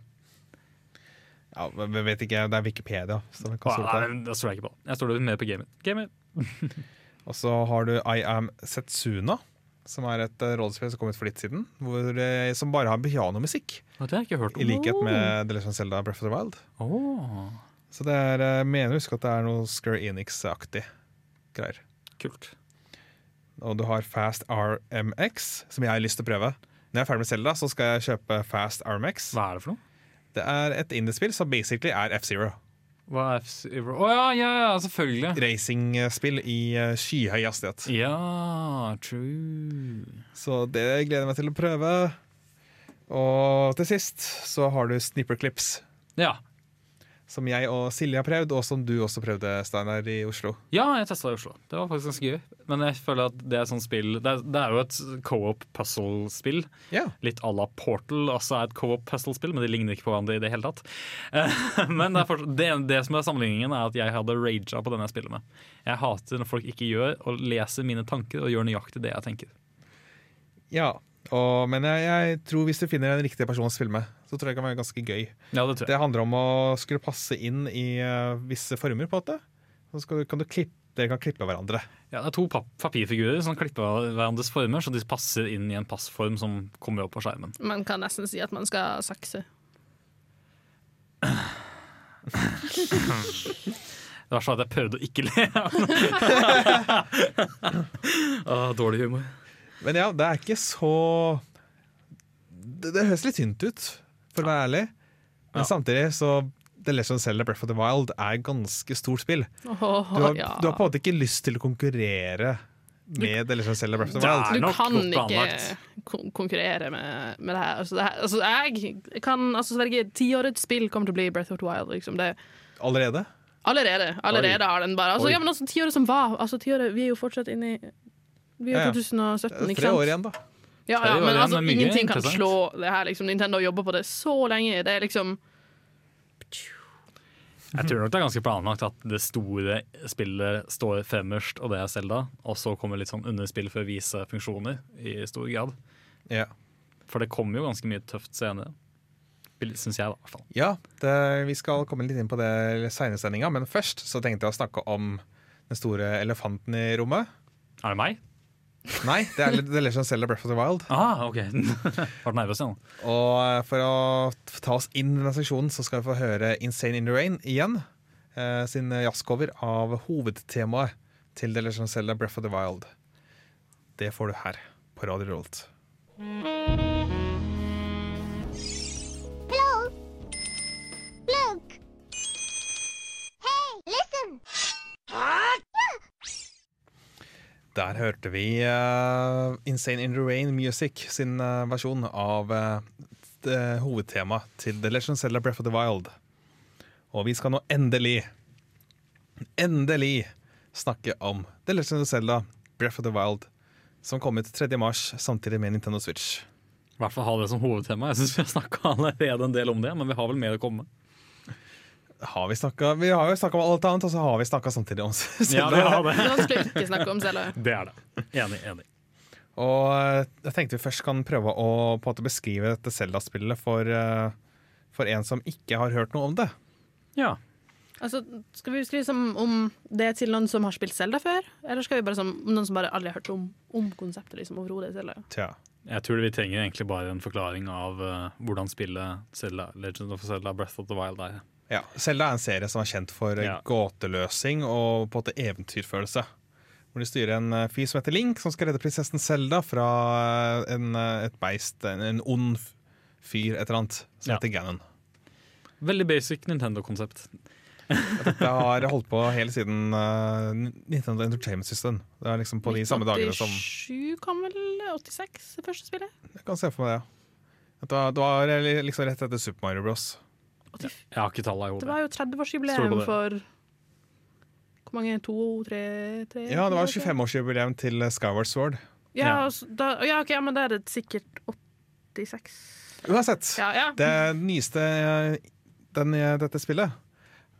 Ja, jeg vet ikke, Det er Wikipedia. Så det. nei, det står jeg ikke på. Jeg står mer på Gamer. Gamer. Og så har du I Am Setsuna, som er et eh, rollespill som kom ut for litt siden. Hvor, eh, som bare har pianomusikk, Å, Det har jeg ikke hørt om. i likhet med The Legend of Zelda Breath of the Wild. Oh. Så det er, eh, mener jeg husker at det er noe Square Enix-aktig greier. kult. Og du har Fast RMX, som jeg har lyst til å prøve. Når jeg er ferdig med Zelda, så skal jeg kjøpe Fast RMX. Hva er det for noe? Det er et indiespill som basically er F-Zero. Hva er F-Zero? Å ja, ja, ja, selvfølgelig. Racingspill i uh, skyhøy hastighet. Ja, true. Så det gleder jeg meg til å prøve. Og til sist så har du Snipperclips. Ja. Som jeg og Silje har prøvd, og som du også prøvde, Steinar, i Oslo. Ja, jeg testa i Oslo. Det var faktisk ganske gøy. Men jeg føler at det er sånn spill Det er, det er jo et co-op puzzle-spill. Ja. Litt à la Portal også er et co-op puzzle-spill, men de ligner ikke på hverandre i det hele tatt. Eh, Men det, er fortsatt- det, det som er sammenligningen, er at jeg hadde raga på den jeg spiller med. Jeg hater når folk ikke gjør og leser mine tanker og gjør nøyaktig det jeg tenker. Ja, og, men jeg, jeg tror hvis du finner en riktig personens å spille med, så tror jeg det kan være ganske gøy. Ja, det tror jeg. Det handler om å skulle passe inn i uh, visse former, på en måte. Så skal, du- kan du klippe, dere kan klippe hverandre. Ja, det er to papirfigurer som klipper hverandres former, så de passer inn i en passform som kommer opp på skjermen. Man kan nesten si at man skal sakse. Det var sånn at jeg prøvde å ikke le. ah, dårlig humor. Men ja, det er ikke så Det, det høres litt tynt ut, for å være ærlig. Men samtidig så The Legend of Zelda Breath of the Wild er ganske stort spill. Oh, Du har, ja. du har på en måte ikke lyst til å konkurrere med The Legend of Zelda Breath of the Wild. Du kan ikke konkurrere med, med det her. Altså, det her altså, jeg kan altså, sverge tiårets spill kommer til å bli Breath of the Wild. Liksom. Det, Allerede? allerede allerede Oi. har den bare altså, ja, men altså, Tiåret som var. Altså, tiåret, vi er jo fortsatt inne i Vi er Ja, ja. 2017, ikke Tre år igjen, da. Ja, ja, men altså, ingenting kan slå det her. Liksom. Nintendo jobber på det så lenge. Det er liksom Jeg tror nok det er ganske planlagt at det store spillet står fremmerst, og det er Zelda. Og så kommer litt sånn underspill for å vise funksjoner i stor grad. Ja. For det kommer jo ganske mye tøft senere. Syns jeg, da. i hvert fall. Ja, det, vi skal komme litt inn på det seinere, sendinga, men først så tenkte jeg å snakke om den store elefanten i rommet. Er det meg? Nei, det er The Legend of Zelda Breath of the Wild. Ah, ok. Ble nervøs igjen. Og eh, for å ta oss inn i denne seksjonen, så skal vi få høre Insane in the Rain igjen. Eh, sin jazzcover av hovedtemaet til The Legend of Zelda Breath of the Wild. Det får du her på Radio Rolt. Hello? Der hørte vi uh, Insane in the Rain Music sin uh, versjon av uh, hovedtemaet til The Legend Zelda Breath of the Wild. Og vi skal nå endelig, endelig snakke om The Legend of Zelda Breath of the Wild, som kom ut 3. mars samtidig med Nintendo Switch. I hvert fall ha det som hovedtema. Jeg syns vi har snakka allerede en del om det, men vi har vel mer å komme med. Har vi, snakket, vi har jo snakka om alt annet, og så har vi snakka samtidig om Zelda. Ja, vi har det. Det er vanskelig ikke snakke om Zelda. Det er det. Enig. enig. Og eh, jeg tenkte vi først kan prøve å på en måte beskrive dette Zelda-spillet for, eh, for en som ikke har hørt noe om det. Ja. Altså, skal vi skrive som om det er til noen som har spilt Zelda før? Eller skal vi bare som noen som bare aldri har hørt om, om konseptet liksom, overhodet? Jeg tror vi trenger egentlig bare en forklaring av uh, hvordan spillet Zelda, Legend of Zelda Breath of the Wild er. Ja, Zelda er en serie som er kjent for eh, Ja. gåteløsing og på en måte eventyrfølelse. Hvor de styrer en eh, fyr som heter Link, som skal redde prinsessen Zelda fra eh, en, et beist, en, en ond fyr, et eller annet, som Ja. heter Ganon. Veldig basic Nintendo-konsept. Dette har holdt på hele siden uh, Nintendo Entertainment System. Det er liksom på de samme dagene som 87 kom vel 86, det første spillet? Jeg kan se for meg det. Det var, det var liksom rett etter Super Mario Bros. Jeg har ikke tallene i Det var jo 30-årsjubileum for Hvor mange? To, tre, tre Ja, det var 25-årsjubileum til Skyward Sword. Ja, Ja. altså, da, ja, ok, ja, men da er det sikkert 86. Uansett, Ja, ja. det nyeste eh, den, eh, dette spillet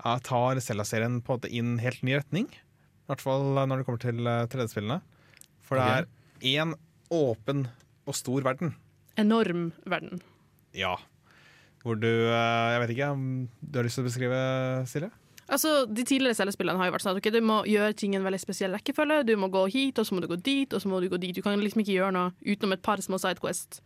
eh, tar Zelda-serien på en måte inn helt ny retning. I hvert fall når det kommer til uh, 3D-spillene. For det er én åpen og stor verden. Enorm verden. Ja. Hvor du eh, Jeg vet ikke om du har lyst til å beskrive, Silje? Altså, De tidligere Zelda-spillene har jo vært sånn at okay, du må gjøre ting i en veldig spesiell rekkefølge. Du må gå hit, og så må du gå dit, og så må du gå dit. Du kan liksom ikke gjøre noe utenom et par små sidequest.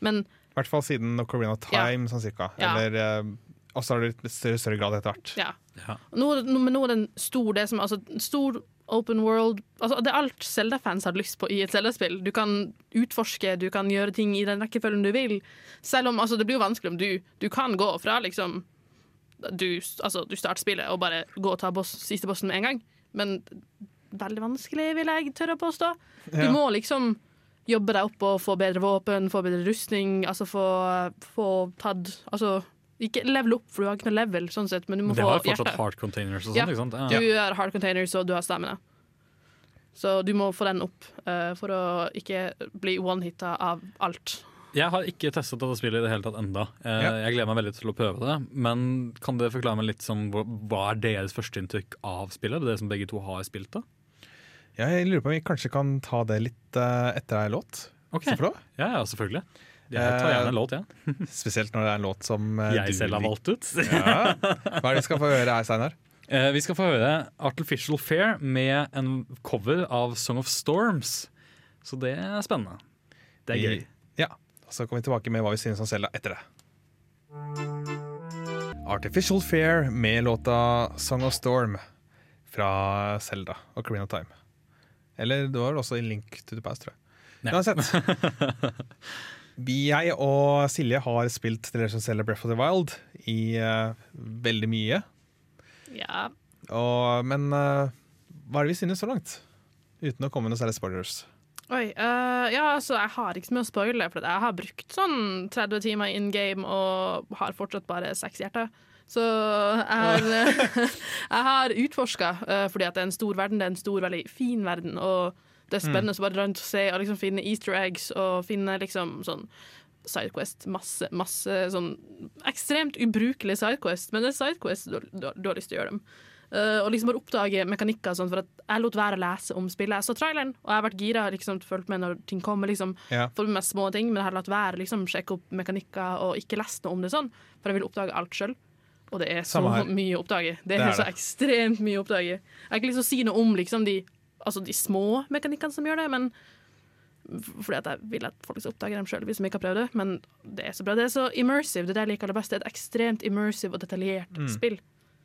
Men I hvert fall siden Ocarina of Time, sånn cirka. Ja. Eller eh, Og så har det litt større, større grad etter hvert. ja. Ja. Nå, nå- men nå er det en stor det som, altså, stor open world altså, Det er alt Zelda-fans har lyst på i et Zelda-spill. Du kan utforske, du kan gjøre ting i den rekkefølgen du vil. Selv om altså, det blir jo vanskelig om du Du kan gå fra liksom Du, altså, du starter spillet og bare gå og ta boss, siste bossen med en gang, men veldig vanskelig, vil jeg tørre å påstå. Du Ja. må liksom jobbe deg opp og få bedre våpen, få bedre rustning, altså få, få tatt Altså Ikke level opp, for du har ikke noe level, sånn sett, men du må Det få har jo fortsatt hard containers og Ja, sånn, ikke sant? du har hard containers, og du har stamina. Så du må få den opp uh, for å ikke bli one-hitta av alt. Jeg har ikke testet dette spillet i det hele tatt enda. Eh, Ja. Jeg gleder meg veldig til å prøve det. Men kan dere forklare meg litt som hva er deres førsteinntrykk av spillet? Det som begge to har spilt det? Jeg lurer på om vi kanskje kan ta det litt uh, etter ei låt. Ok. Skal vi få lov? Ja, ja, selvfølgelig. Jeg tar gjerne en låt, jeg. Ja. Spesielt når det er en låt som eh, Jeg selv har valgt ut. Ja. Hva er det vi skal få høre her, Steinar? Eh, vi skal få høre Artificial Fair med en cover av Song of Storms. Så det er spennende. Det er gøy. Ja. Så kommer vi tilbake med hva vi synes om Selda etter det. Artificial Fair med låta Song of Storm fra Selda og Carina Time. Eller det var vel også i Link to the Past, tror jeg. Uansett. Vi- Jeg og Silje har spilt The Cellar Breath of the Wild i uh, veldig mye. Ja. Og, men uh, hva er det vi synes så langt? Uten å komme med noen særlig spoilers. Oi, uh, ja, altså, jeg har ikke så mye å spoile, for jeg har brukt sånn 30 timer in game og har fortsatt bare seks hjerter. Så jeg har, jeg har utforska, fordi at det er en stor verden. Det er en stor, veldig fin verden, og det er spennende å bare rundt og se og liksom finne easter eggs og finne liksom sånn Sidequest. Masse, masse sånn ekstremt ubrukelig Sidequest, men det er Sidequest, du, du, du har lyst til å gjøre dem. Uh, og liksom bare oppdage mekanikker sånn, for at jeg lot være å lese om spillet. Jeg så traileren, og jeg har vært gira, liksom, fulgt med når ting kommer. Liksom, Ja. Fått med meg små ting, men jeg har latt være liksom, sjekke opp mekanikker og ikke lest noe om det sånn, for jeg vil oppdage alt sjøl. Og det er så mye å oppdage. Det Det er, er så det. ekstremt mye å oppdage. Jeg har ikke lyst til å si noe om liksom, de, altså, de små mekanikkene som gjør det, men fordi at jeg vil at folk skal oppdage dem sjøl hvis de ikke har prøvd det. Men det er så bra. Det er så immersive. Det er det jeg liker aller best. Det er et ekstremt immersive og detaljert Mm. spill.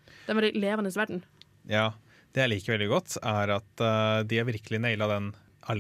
Det er en veldig levende verden. Ja, Det jeg liker veldig godt, er at uh, de har virkelig naila den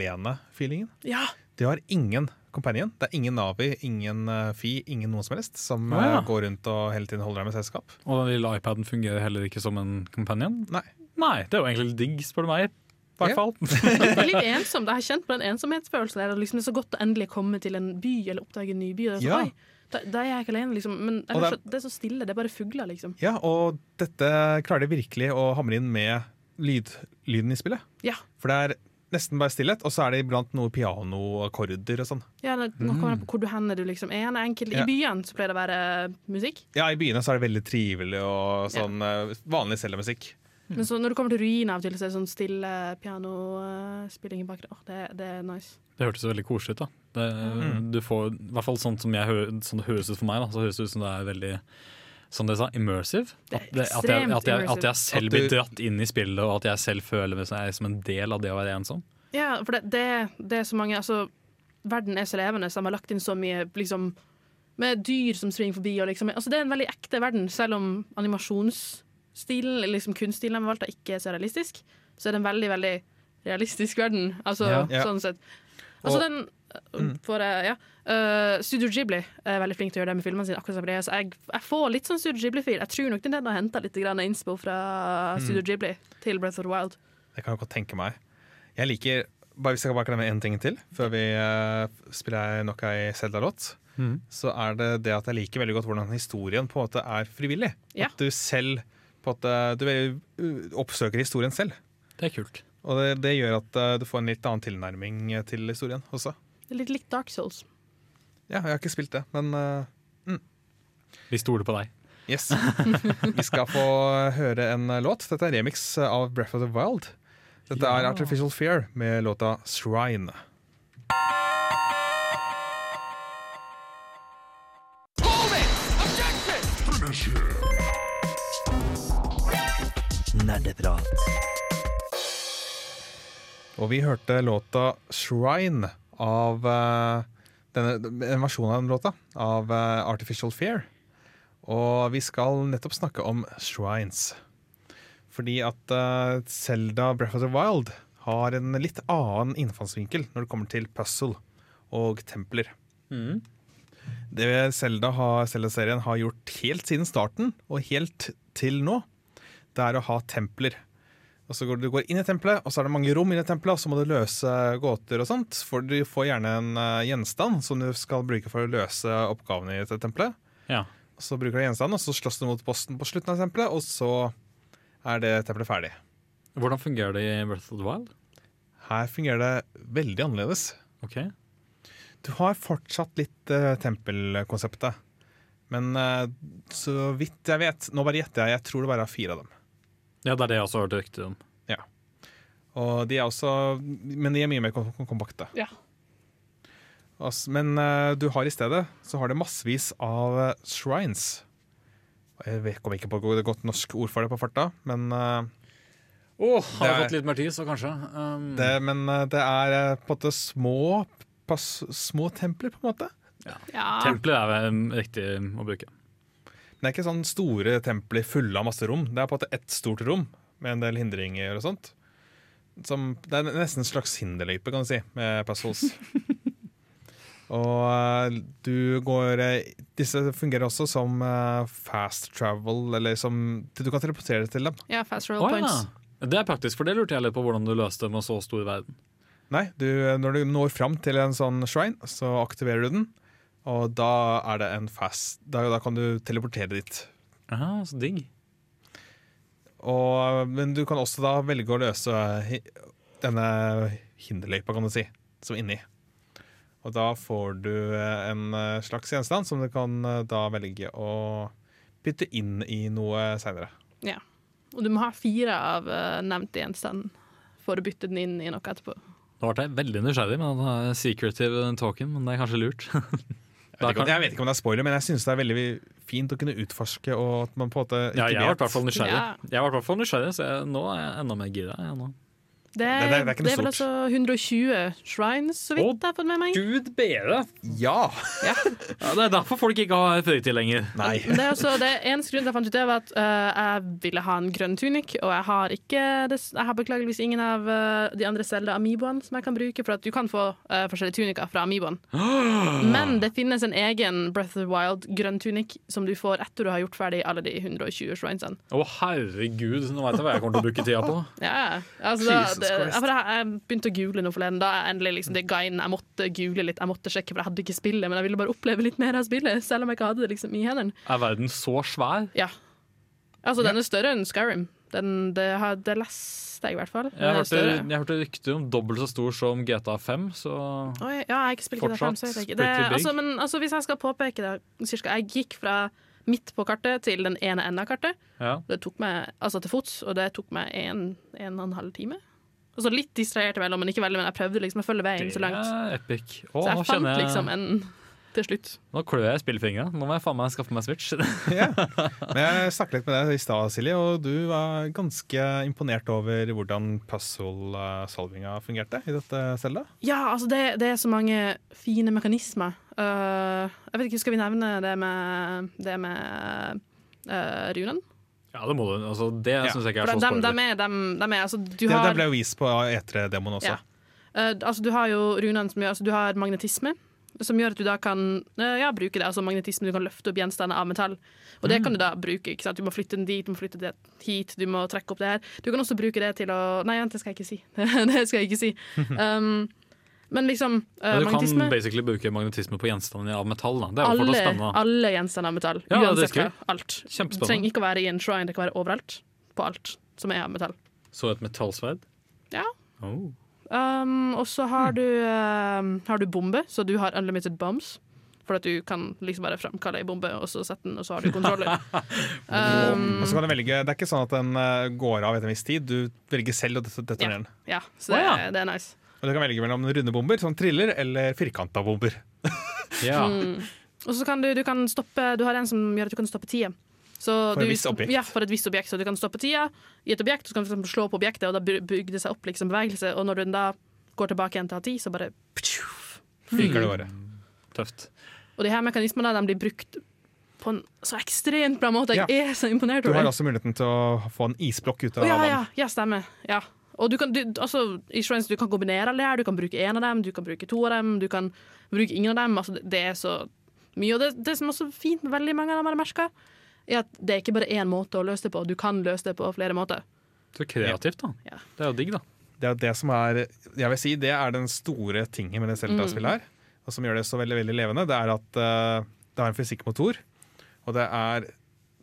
alene-feelingen. Ja. De har ingen companion. Det er ingen Navi, ingen uh, Fi, ingen noen som helst som Å, ja. eh, går rundt og hele tiden holder deg med selskap. Og den lille iPaden fungerer heller ikke som en companion? Nei. Nei, Det er jo egentlig digg, spør du meg. Hvert fall. Det er litt ensomt. Jeg har kjent på den ensomhetsfølelsen. Der, liksom det er så godt å endelig komme til en by eller oppdage en ny by. Og det er så, Ja. Da, da er jeg ikke alene, liksom. Men det er- så- det er så stille. Det er bare fugler, liksom. Ja, og dette klarer de virkelig å hamre inn med lyd, lyden i spillet. Ja. For det er nesten bare stillhet, og så er det iblant noe piano-akkorder og sånn. Ja, det nå kommer det på hvor du hender du liksom er. Enkelt. Ja. I byene så pleier det å være musikk. Ja, i byene så er det veldig trivelig og sånn ja. vanlig cellemusikk. Men så når du kommer til ruiner av og til, så er det sånn stille pianospilling i bakgrunnen. Det, det er nice. Det hørtes veldig koselig ut. da det, Mm. Du får, I hvert fall sånn som, jeg sånn det høres ut for meg, da, så høres det ut som det er veldig som dere sa, immersive. At, det, at, jeg, at, jeg, at jeg selv blir dratt inn i spillet, og at jeg selv føler meg som- som en del av det å være ensom. Ja, for det, det, det er så mange altså, Verden er så levende, så de har lagt inn så mye liksom, med dyr som springer forbi. Og liksom, altså, det er en veldig ekte verden, selv om animasjonsstilen, eller liksom kunststilen de har valgt, er ikke så realistisk. Så er det en veldig, veldig realistisk verden. Altså, Ja. Ja. sånn sett. Altså, Og- den for, jeg, ja. Uh, Studio Ghibli er veldig flink til å gjøre det med filmene sine. akkurat som det er. Så jeg, jeg får litt sånn Studio Ghibli-fil. Jeg tror nok den har henta litt grann innspo fra Mm. Studio Ghibli til Breath of the Wild. Det kan jeg godt tenke meg. Jeg liker bare Hvis jeg kan bare glemme én ting til før vi uh, spiller nok ei Zelda-låt, mm. så er det det at jeg liker veldig godt hvordan historien på en måte er frivillig. Ja. At du selv på at Du uh, oppsøker historien selv. Det er kult. Og det, det gjør at uh, du får en litt annen tilnærming eh, til historien også. Det er litt likt Dark Souls. Ja, jeg har ikke spilt det, men uh, Vi stoler på deg. yes. Vi skal få høre en låt. Dette er remix av Breath of the Wild. Dette er Artificial Fear med låta 'Shrine'. Nerdeprat. Og vi hørte låta 'Shrine' av uh, denne, en versjon av den låta, av uh, Artificial Fear. Og vi skal nettopp snakke om shrines. Fordi at uh, Zelda Breath of the Wild har en litt annen innfallsvinkel når det kommer til puzzle og templer. Mm. Det Zelda har- Zelda-serien har gjort helt siden starten og helt til nå, det er å ha templer. Og så går Du går inn i tempelet, og så er det mange rom i tempelet, og så må du løse gåter og sånt. For du får gjerne en uh, gjenstand som du skal bruke for å løse oppgavene i tempelet. Ja. Så bruker du gjenstand, og så slåss du mot posten på slutten av tempelet, og så er det tempelet ferdig. Hvordan fungerer det i Breath of the Wild? Her fungerer det veldig annerledes. Ok. Du har fortsatt litt uh, tempelkonseptet. Men uh, så vidt jeg vet, nå bare gjetter jeg, jeg tror det bare er fire av dem. Ja, det er det jeg også har hørt rykter om. Ja. Og de er også Men de er mye mer kom kom- kompakte. Ja. Altså, men uh, du har i stedet så har det massevis av eh, shrines. Jeg vet, kommer ikke på et godt norsk ord for det på farta, men uh, oh, har Det jeg fått litt mer tid, så kanskje. Um, det, men det er på en måte små, pass, små templer, på en måte. Ja. templer er vel riktig å bruke. Det er ikke sånn store templer fulle av masse rom. Det er på en måte ett stort rom med en del hindringer og sånt. Som, det er nesten en slags hinderløype, kan du si, med puzzles. og eh, du går eh, Disse fungerer også som eh, fast travel, eller som Du kan teleportere til dem. Ja, fast travel oh, points. ja. Det er praktisk, for det lurte jeg litt på hvordan du løste med så stor verden. Nei, du, når du når fram til en sånn shrine, så aktiverer du den. Og da er det en fast Da, da kan du teleportere dit. Aha, så digg. Og, men du kan også da velge å løse hi denne hinderløypa, kan du si, som er inni. Og da får du eh, en eh, slags gjenstand som du kan eh, da velge å bytte inn i noe seinere. Ja. Og du må ha fire av nevnte gjenstand for å bytte den inn i noe etterpå. Da ble jeg veldig nysgjerrig med den secretive talken, men det er kanskje lurt. Jeg vet, ikke, om- jeg vet ikke om det er spoiler, men jeg syns det er veldig fint å kunne utforske. Og at man på en måte ikke Ja, jeg har vært nysgjerrig, Ja. Jeg ble i hvert fall nysgjerrig så jeg, nå er jeg enda mer gira. jeg nå. Det, Det- det- det er ikke noe det er vel altså 120 shrines, så vidt jeg har fått med meg. Gud bedre! Ja! Ja, det er derfor folk ikke har føyetid lenger. Nei. Det er også det eneste grunnen til jeg fant ut det, var at uh, jeg ville ha en grønn tunik, og jeg har ikke det, Jeg har beklageligvis ingen av uh, de andre Zelda Amiboene som jeg kan bruke, for at du kan få uh, forskjellige tuniker fra amiboene Men det finnes en egen Breath of the Wild grønn tunik som du får etter du har gjort ferdig alle de 120 shrinesene. Å herregud, nå veit jeg hva jeg kommer til å bruke tida på. Ja, altså da, Jeg, jeg begynte å google noe forleden. Da endelig liksom det ga inn. jeg måtte google litt. Jeg måtte sjekke, for jeg hadde ikke spillet, men jeg ville bare oppleve litt mer av spillet, selv om jeg ikke hadde det liksom i hendene. Er verden så svær? Ja. Altså, den er større enn Skyrim. Den, det, har, det leste jeg i hvert fall. Jeg hørte, jeg hørte rykter om dobbelt så stor som GTA 5, så Oi, ja, jeg har ikke spilt GTA 5, Fortsatt så jeg. Det, altså, men altså, hvis jeg skal påpeke det, cirka, jeg gikk fra midt på kartet til den ene enden av kartet. ja. Det tok meg, altså til fots, og det tok meg en, en og en halv time. Altså litt distrahert imellom, men ikke veldig. Men jeg prøvde liksom å følge veien så Det langt. er epic. Å, Så jeg nå fant jeg liksom en til slutt. Nå klør jeg spillfingra. Nå må jeg faen meg skaffe meg Switch. ja. Men jeg snakket litt med deg i stad, Silje, og du var ganske imponert over hvordan puzzle-solvinga fungerte i dette Zelda. Ja, altså det, det er så mange fine mekanismer. Uh, jeg vet ikke, Skal vi nevne det med, det med uh, runen? Ja, det må du. Altså, det Ja. syns jeg ikke er så de, de, spoiler. er, de, de er altså, du Det, har, det ble jo vist på E3-demoen også. Ja. Uh, altså, du har jo runene som gjør altså, Du har magnetisme, som gjør at du da kan uh, ja, bruke det. Altså magnetisme, Du kan løfte opp gjenstander av metall. Og det Mm. kan du da bruke. ikke sant? Du må flytte den dit, du må flytte det hit, du må trekke opp det her. Du kan også bruke det til å Nei, vent, det skal jeg ikke si. det skal jeg ikke si. Um, men liksom eh, Men du magnetisme kan basically bruke magnetisme på gjenstander av metall. Da. Det er alle, spennende. alle gjenstander av metall. Ja, det uansett hva. Alt. Det trenger ikke å være i en shrine, det kan være overalt. På alt som er av metall. Så et metallsverd. Ja. Oh. Um, og så har du uh, Har du bombe, så du har unlimited bombs. For at du kan liksom bare fremkalle ei bombe, og så sette den, og så har du kontroller. um, Og så kan du velge, Det er ikke sånn at den eh, går av etter en viss tid. Du velger selv å det- detonere den. ja, så det, oh, ja. det er nice. Og du kan velge mellom runde bomber, sånn triller, eller firkanta bomber. Ja. Mm. Og så kan du, du kan stoppe Du har en som gjør at du kan stoppe tida. Så For et visst objekt. Ja, for et visst objekt. Så du kan stoppe tida i et objekt, så kan du slå på objektet, og da bygger det seg opp liksom bevegelse, og når du da går tilbake igjen til å ha tid, så bare Fyker det året. Tøft. Og de her mekanismene de blir brukt på en så ekstremt bra måte. Jeg Ja. er så imponert over. Du har også muligheten til å få en isblokk ut av oh, ja, vann. ja, ja, stemmer. Ja. Og du kan, du, altså, i Shrines, du kan kombinere alle her. Du kan bruke én av dem, du kan bruke to av dem, du kan bruke ingen av dem. Altså, det, det er så mye. Og det, det som er så fint med veldig mange av dem, har er at det er ikke bare én måte å løse det på. Du kan løse det på flere måter. Så kreativt, da. Ja. Det er jo digg, da. Det er det som er Jeg vil si det er den store tingen med det Mm. Zelda-spillet her, og som gjør det så veldig veldig levende. Det er at uh, det har en fysikkmotor, Og det er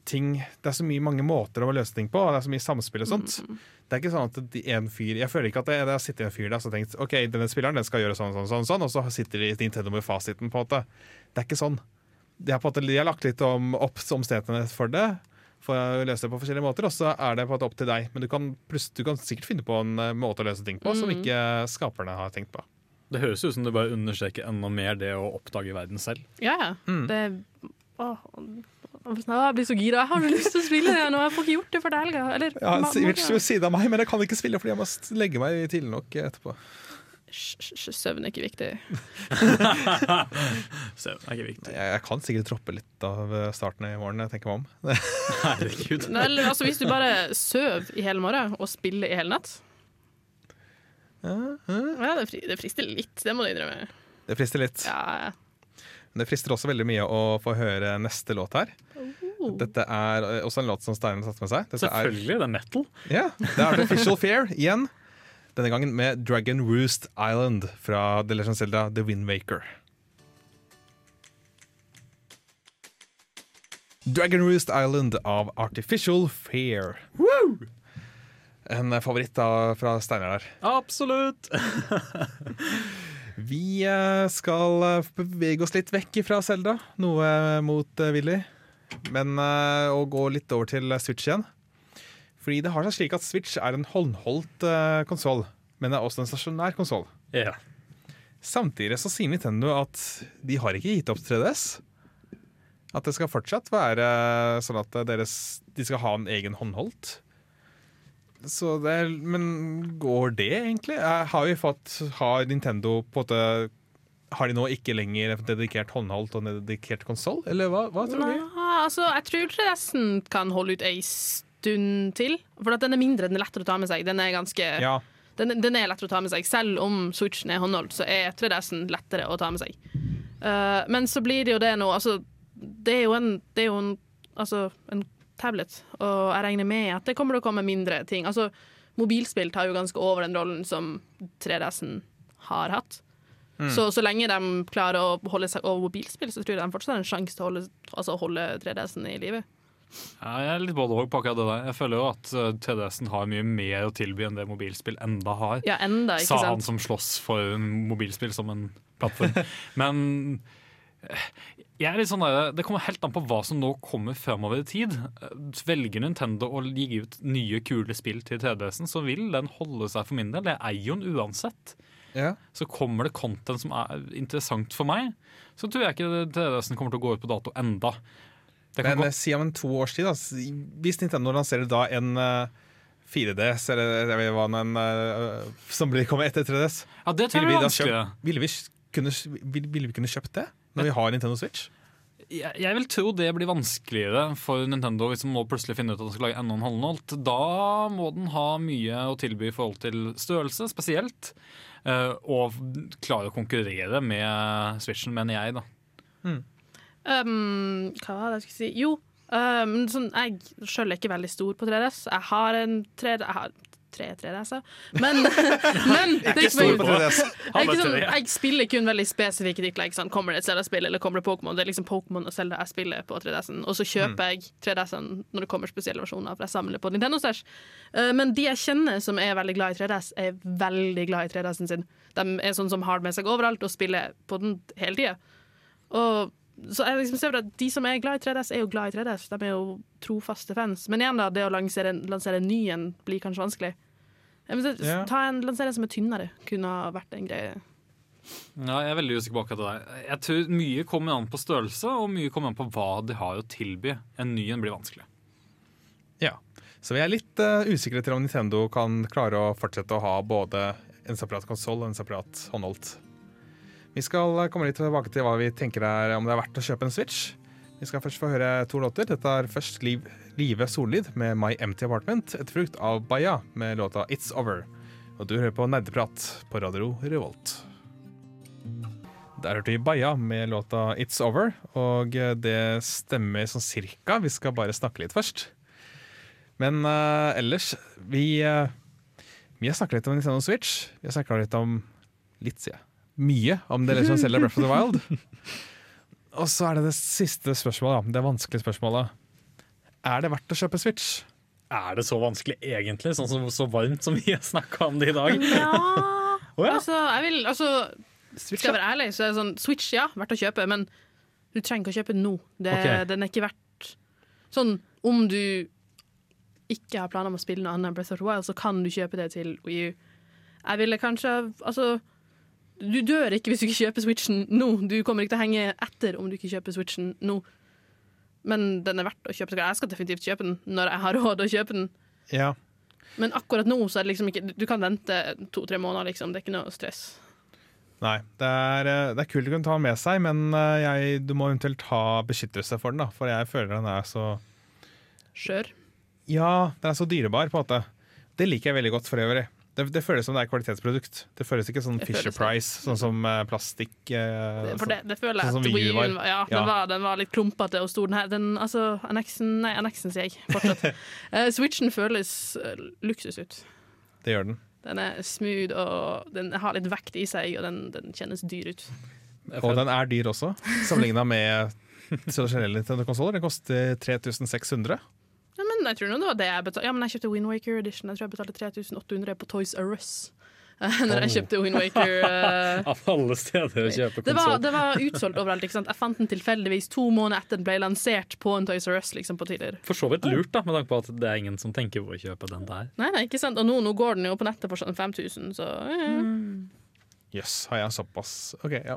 ting Det er så mye mange måter å løse ting på, og det er så mye samspill og sånt. Det er ikke sånn at de, en fyr Jeg føler ikke at det, det har sittet en fyr der og tenkt OK, denne spilleren den skal gjøre sånn, sånn, sånn, sånn, og så sitter de i Nintendo med fasiten, på en måte. Det er ikke sånn. De har, på en måte, de har lagt litt om, opp omstendighetene for det, for å løse det på forskjellige måter, og så er det på en måte opp til deg. Men du kan, pluss- du kan sikkert finne på en eh, måte å løse ting på som Mm. ikke skaperne har tenkt på. Det høres ut som du bare understreker enda mer det å oppdage verden selv. Ja, ja. Mm. Det åh, Jeg blir så gira. Jeg har så lyst til å spille det nå. Jeg får ikke gjort det før til helga. Eller Ja, ved siden av meg, men jeg kan ikke spille fordi jeg må legge meg tidlig nok etterpå. Søvn er ikke viktig. Søvn er ikke viktig. Jeg, jeg kan sikkert droppe litt av eh, starten i morgen, jeg tenker meg om. Herregud. Nei, Eller altså, hvis du bare søv i hele morgen og spiller i hele natt Ja, det, fri, det frister litt, det må du innrømme. Det frister litt. Ja, Men det frister også veldig mye å få høre neste låt her. Dette er eh, også en låt som Stein har tatt med seg. Dette er- Selvfølgelig, det er metal. Ja, det er Artificial Fear igjen. Denne gangen med Dragon Roost Island fra The Legend Zelda The Windmaker. Dragon Roost Island av Artificial Fear. En favoritt da, fra Steinar der. Absolutt. Vi eh, skal eh, bevege oss litt vekk fra Zelda, noe mot eh, Willy. Men å gå litt over til Switch igjen. Fordi det har seg slik at Switch er en håndholdt konsoll, men er også en stasjonær konsoll. Ja. Samtidig så sier Nintendo at de har ikke gitt opp 3DS. At det skal fortsatt være sånn at deres, de skal ha en egen håndholdt. Så det, er- men går det egentlig? Eh, Har vi fått Har Nintendo på en måte Har de nå ikke lenger en dedikert håndholdt og en dedikert konsoll, eller hva, hva tror du? Altså, jeg tror 3DS-en kan holde ut ei stund til. For den er mindre, den er lettere å ta med seg. Den er ganske Ja. den, den er lettere å ta med seg. Selv om Switchen er håndholdt, så er 3DS-en lettere å ta med seg. Uh, men så blir det jo det nå Altså, det er jo en, det er jo en, altså, en tablet, og jeg regner med at det kommer til å komme mindre ting. Altså, mobilspill tar jo ganske over den rollen som 3DS-en har hatt. Mm. Så, så lenge de klarer å holde seg over mobilspill, så tror jeg de fortsatt har en sjanse til å holde, altså, holde 3DS-en i live. Ja, jeg er litt både òg på akkurat det der. Jeg føler jo at uh, 3DS-en har mye mer å tilby enn det mobilspill enda har. Ja, enda, ikke Sa han som slåss for mobilspill som en plattform. Men eh, er sånn der, det kommer helt an på hva som nå kommer fremover i tid. Eh, Velger Nintendo å gi ut nye, kule spill til 3DS-en, så vil den holde seg for min del. Jeg eier den uansett. Ja. Så kommer det content som er interessant for meg, så tror jeg ikke 3DS-en kommer til å gå ut på dato enda. Men gå- eh, si om en to års tid, da. Hvis Nintendo lanserer da en eh, 4DS, eller jeg vet en, eh, som blir kommet etter 3DS Ja, det tror jeg ville vi da Ville vi, kunne, ville vi kunne kjøpt det når vi har Nintendo Switch? Jeg, jeg vil tro det blir vanskeligere for Nintendo hvis de nå plutselig finner ut at de skal lage enda en håndholdt. Da må den ha mye å tilby i forhold til størrelse, spesielt. eh, og klare å konkurrere med Switchen, mener jeg, da. Um, hva var det jeg skulle si? Jo, um, sånn, jeg sjøl er ikke veldig stor på 3DS. Jeg har en 3D Jeg har tre 3DS-er. Men, men det er Ikke stor på 3DS. Jeg, sånn, jeg spiller kun veldig spesifikke titler. Ikke sant? Kommer det et Zelda-spill eller kommer det Pokémon? Det er liksom Pokémon og Zelda jeg spiller på 3DS-en. Og så kjøper Mm. jeg 3DS-en når det kommer spesielle versjoner, for jeg samler på Nintendo Stash. Uh, men de jeg kjenner som er veldig glad i 3DS, er veldig glad i 3DS-en sin. De er sånn som har den med seg overalt og spiller på den hele tida. Og så jeg liksom ser at De som er glad i 3DS, er jo glad i 3DS. De er jo trofaste fans. Men igjen da, det å lansere, lansere en ny en blir kanskje vanskelig. Ja. Ta en lansere en som er tynnere, kunne ha vært en greie. Ja, jeg er veldig usikker på akkurat det der. Jeg tror Mye kommer an på størrelse, og mye kommer an på hva de har å tilby. En ny en blir vanskelig. Ja. Så vi er litt uh, usikre til om Nintendo kan klare å fortsette å ha både en separat konsoll og en separat håndholdt. Vi skal eh, komme litt tilbake til hva vi tenker er om det er verdt å kjøpe en Switch. Vi skal først få høre to låter. Dette er først Liv, Live Sollid med My Empty Apartment, etterfulgt frukt av Baya med låta It's Over. Og du hører på Nerdeprat på Radio Revolt. Der hørte vi Baya med låta It's Over, og det stemmer sånn cirka. Vi skal bare snakke litt først. Men uh, ellers vi, uh, vi har snakket litt om Nintendo Switch. Vi har snakket litt om Litt, sier jeg. Mye om det som selger Zelda Breath of the Wild. Og så er det det siste spørsmålet, det vanskelige spørsmålet. Er det verdt å kjøpe Switch? Er det så vanskelig egentlig, sånn som, så varmt som vi har snakka om det i dag? Ja, oh, ja. altså, jeg vil altså, Switch, Skal jeg være ærlig, så er det sånn Switch, ja, verdt å kjøpe, men du trenger ikke å kjøpe den nå. Det, okay. Den er ikke verdt Sånn, om du ikke har planer om å spille noe annet enn Breath of the Wild, så kan du kjøpe det til Wii U. Jeg ville kanskje Altså, du dør ikke hvis du ikke kjøper Switchen nå. Du kommer ikke til å henge etter om du ikke kjøper Switchen nå. Men den er verdt å kjøpe. Jeg skal definitivt kjøpe den når jeg har råd å kjøpe den. Ja. Men akkurat nå så er det liksom ikke Du kan vente to-tre måneder, liksom. Det er ikke noe stress. Nei, det er, eh, det er kult å kunne ta den med seg, men eh, jeg, du må eventuelt ha beskyttelse for den. da For jeg føler den er så Skjør. Ja, den er så dyrebar, på en måte. Det liker jeg veldig godt for øvrig. Det, det føles som det er kvalitetsprodukt. Det føles ikke sånn Fisher Price, sånn som uh, plastikk. Uh, For det, det føler jeg sånn som at Wii U var. Ja, den, Var, den var litt klumpete og stor. Den her, den, altså, Annexen Nei, Annexen sier jeg fortsatt. uh, Switchen føles eh, luksus ut. Det gjør den. Den er smooth og den har litt vekt i seg, og den, den kjennes dyr ut. Og den er dyr også, sammenligna med tradisjonelle Nintendo-konsoller. Den koster 3600. Ja, men jeg tror nå det var det jeg betalte. Ja, men jeg kjøpte Wind Waker Edition. Jeg tror jeg betalte 3800 på Toys R Us. eh, Når jeg kjøpte Wind Waker. eh, Av alle steder å kjøpe Det var, konsoll. det var utsolgt overalt. ikke sant? Jeg fant den tilfeldigvis to måneder etter den ble lansert på en Toys R Us. liksom på tidligere. For så vidt lurt, da, med tanke på at det er ingen som tenker på å kjøpe den der. Nei, nei, ikke sant? Og nå, nå går den jo på nettet for sånn 5000, så. Jøss, har jeg såpass OK, ja.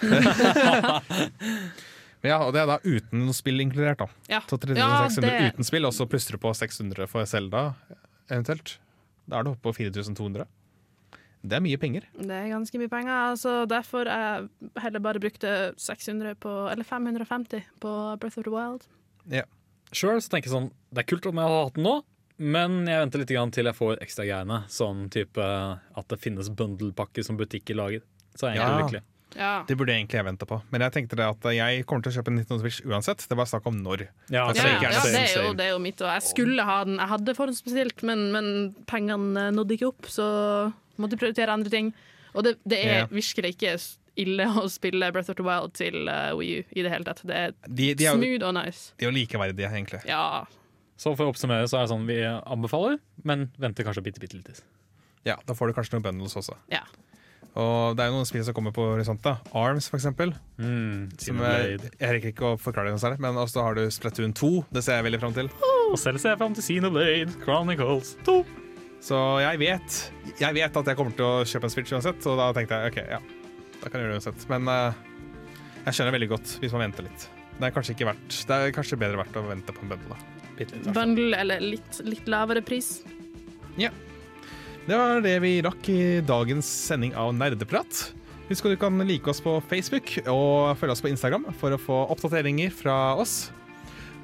Ja, og Det er da uten spill inkludert. da Ja. Så 3600 Ja, det- uten spill, og så plusser du på 600 for Zelda eventuelt. Da er du oppe på 4200. Det er mye penger. Det er ganske mye penger. Altså, derfor jeg heller bare brukte 600 på, eller 550 på Breath of the Wild. Ja. Sjøl tenker jeg sånn Det er kult om jeg har hatt den nå, men jeg venter litt grann til jeg får ekstra greiene. Sånn type at det finnes bundlepakker som butikker lager. Så er jeg egentlig lykkelig. Ja. Det burde jeg egentlig jeg vente på. Men jeg tenkte det at jeg kommer til å kjøpe en Nintendo Switch uansett. Det var snakk om når. Ja, Ja, ja, er ja, det er jo, det er jo mitt, og jeg skulle ha den. Jeg hadde forhåndsbestilt, men, men pengene nådde ikke opp, så måtte prioritere andre ting. Og det, det er Ja. virkelig ikke ille å spille Breath of the Wild til uh, Wii U i det hele tatt. Det er De, de er smooth og nice. de er jo likeverdige, egentlig. Ja. Så for å oppsummere så er det sånn vi anbefaler, men venter kanskje bitte, bitte litt. Ja, Da får du kanskje noen bundles også. Ja. Og det er jo noen spill som kommer på horisontet. Arms, for eksempel. Mm, Som er, jeg rekker ikke å forklare det noe særlig, men også har du Splatoon 2. Det ser jeg veldig fram til. Og selv ser jeg fram til Xenoblade Chronicles 2. Så jeg vet Jeg vet at jeg kommer til å kjøpe en Switch uansett, og da tenkte jeg OK, ja. Da kan jeg gjøre det uansett. Men uh, jeg skjønner veldig godt hvis man venter litt. Det er kanskje ikke verdt Det er kanskje bedre verdt å vente på en bundle. da. Litt. Bundle eller litt, litt lavere pris. Ja. Det var det vi rakk i dagens sending av Nerdeprat. Husk at du kan like oss på Facebook og følge oss på Instagram for å få oppdateringer fra oss.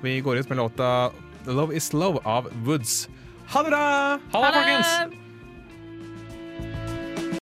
Vi går ut med låta 'Love Is Love' av Woods. Ha det bra! Ha det, folkens!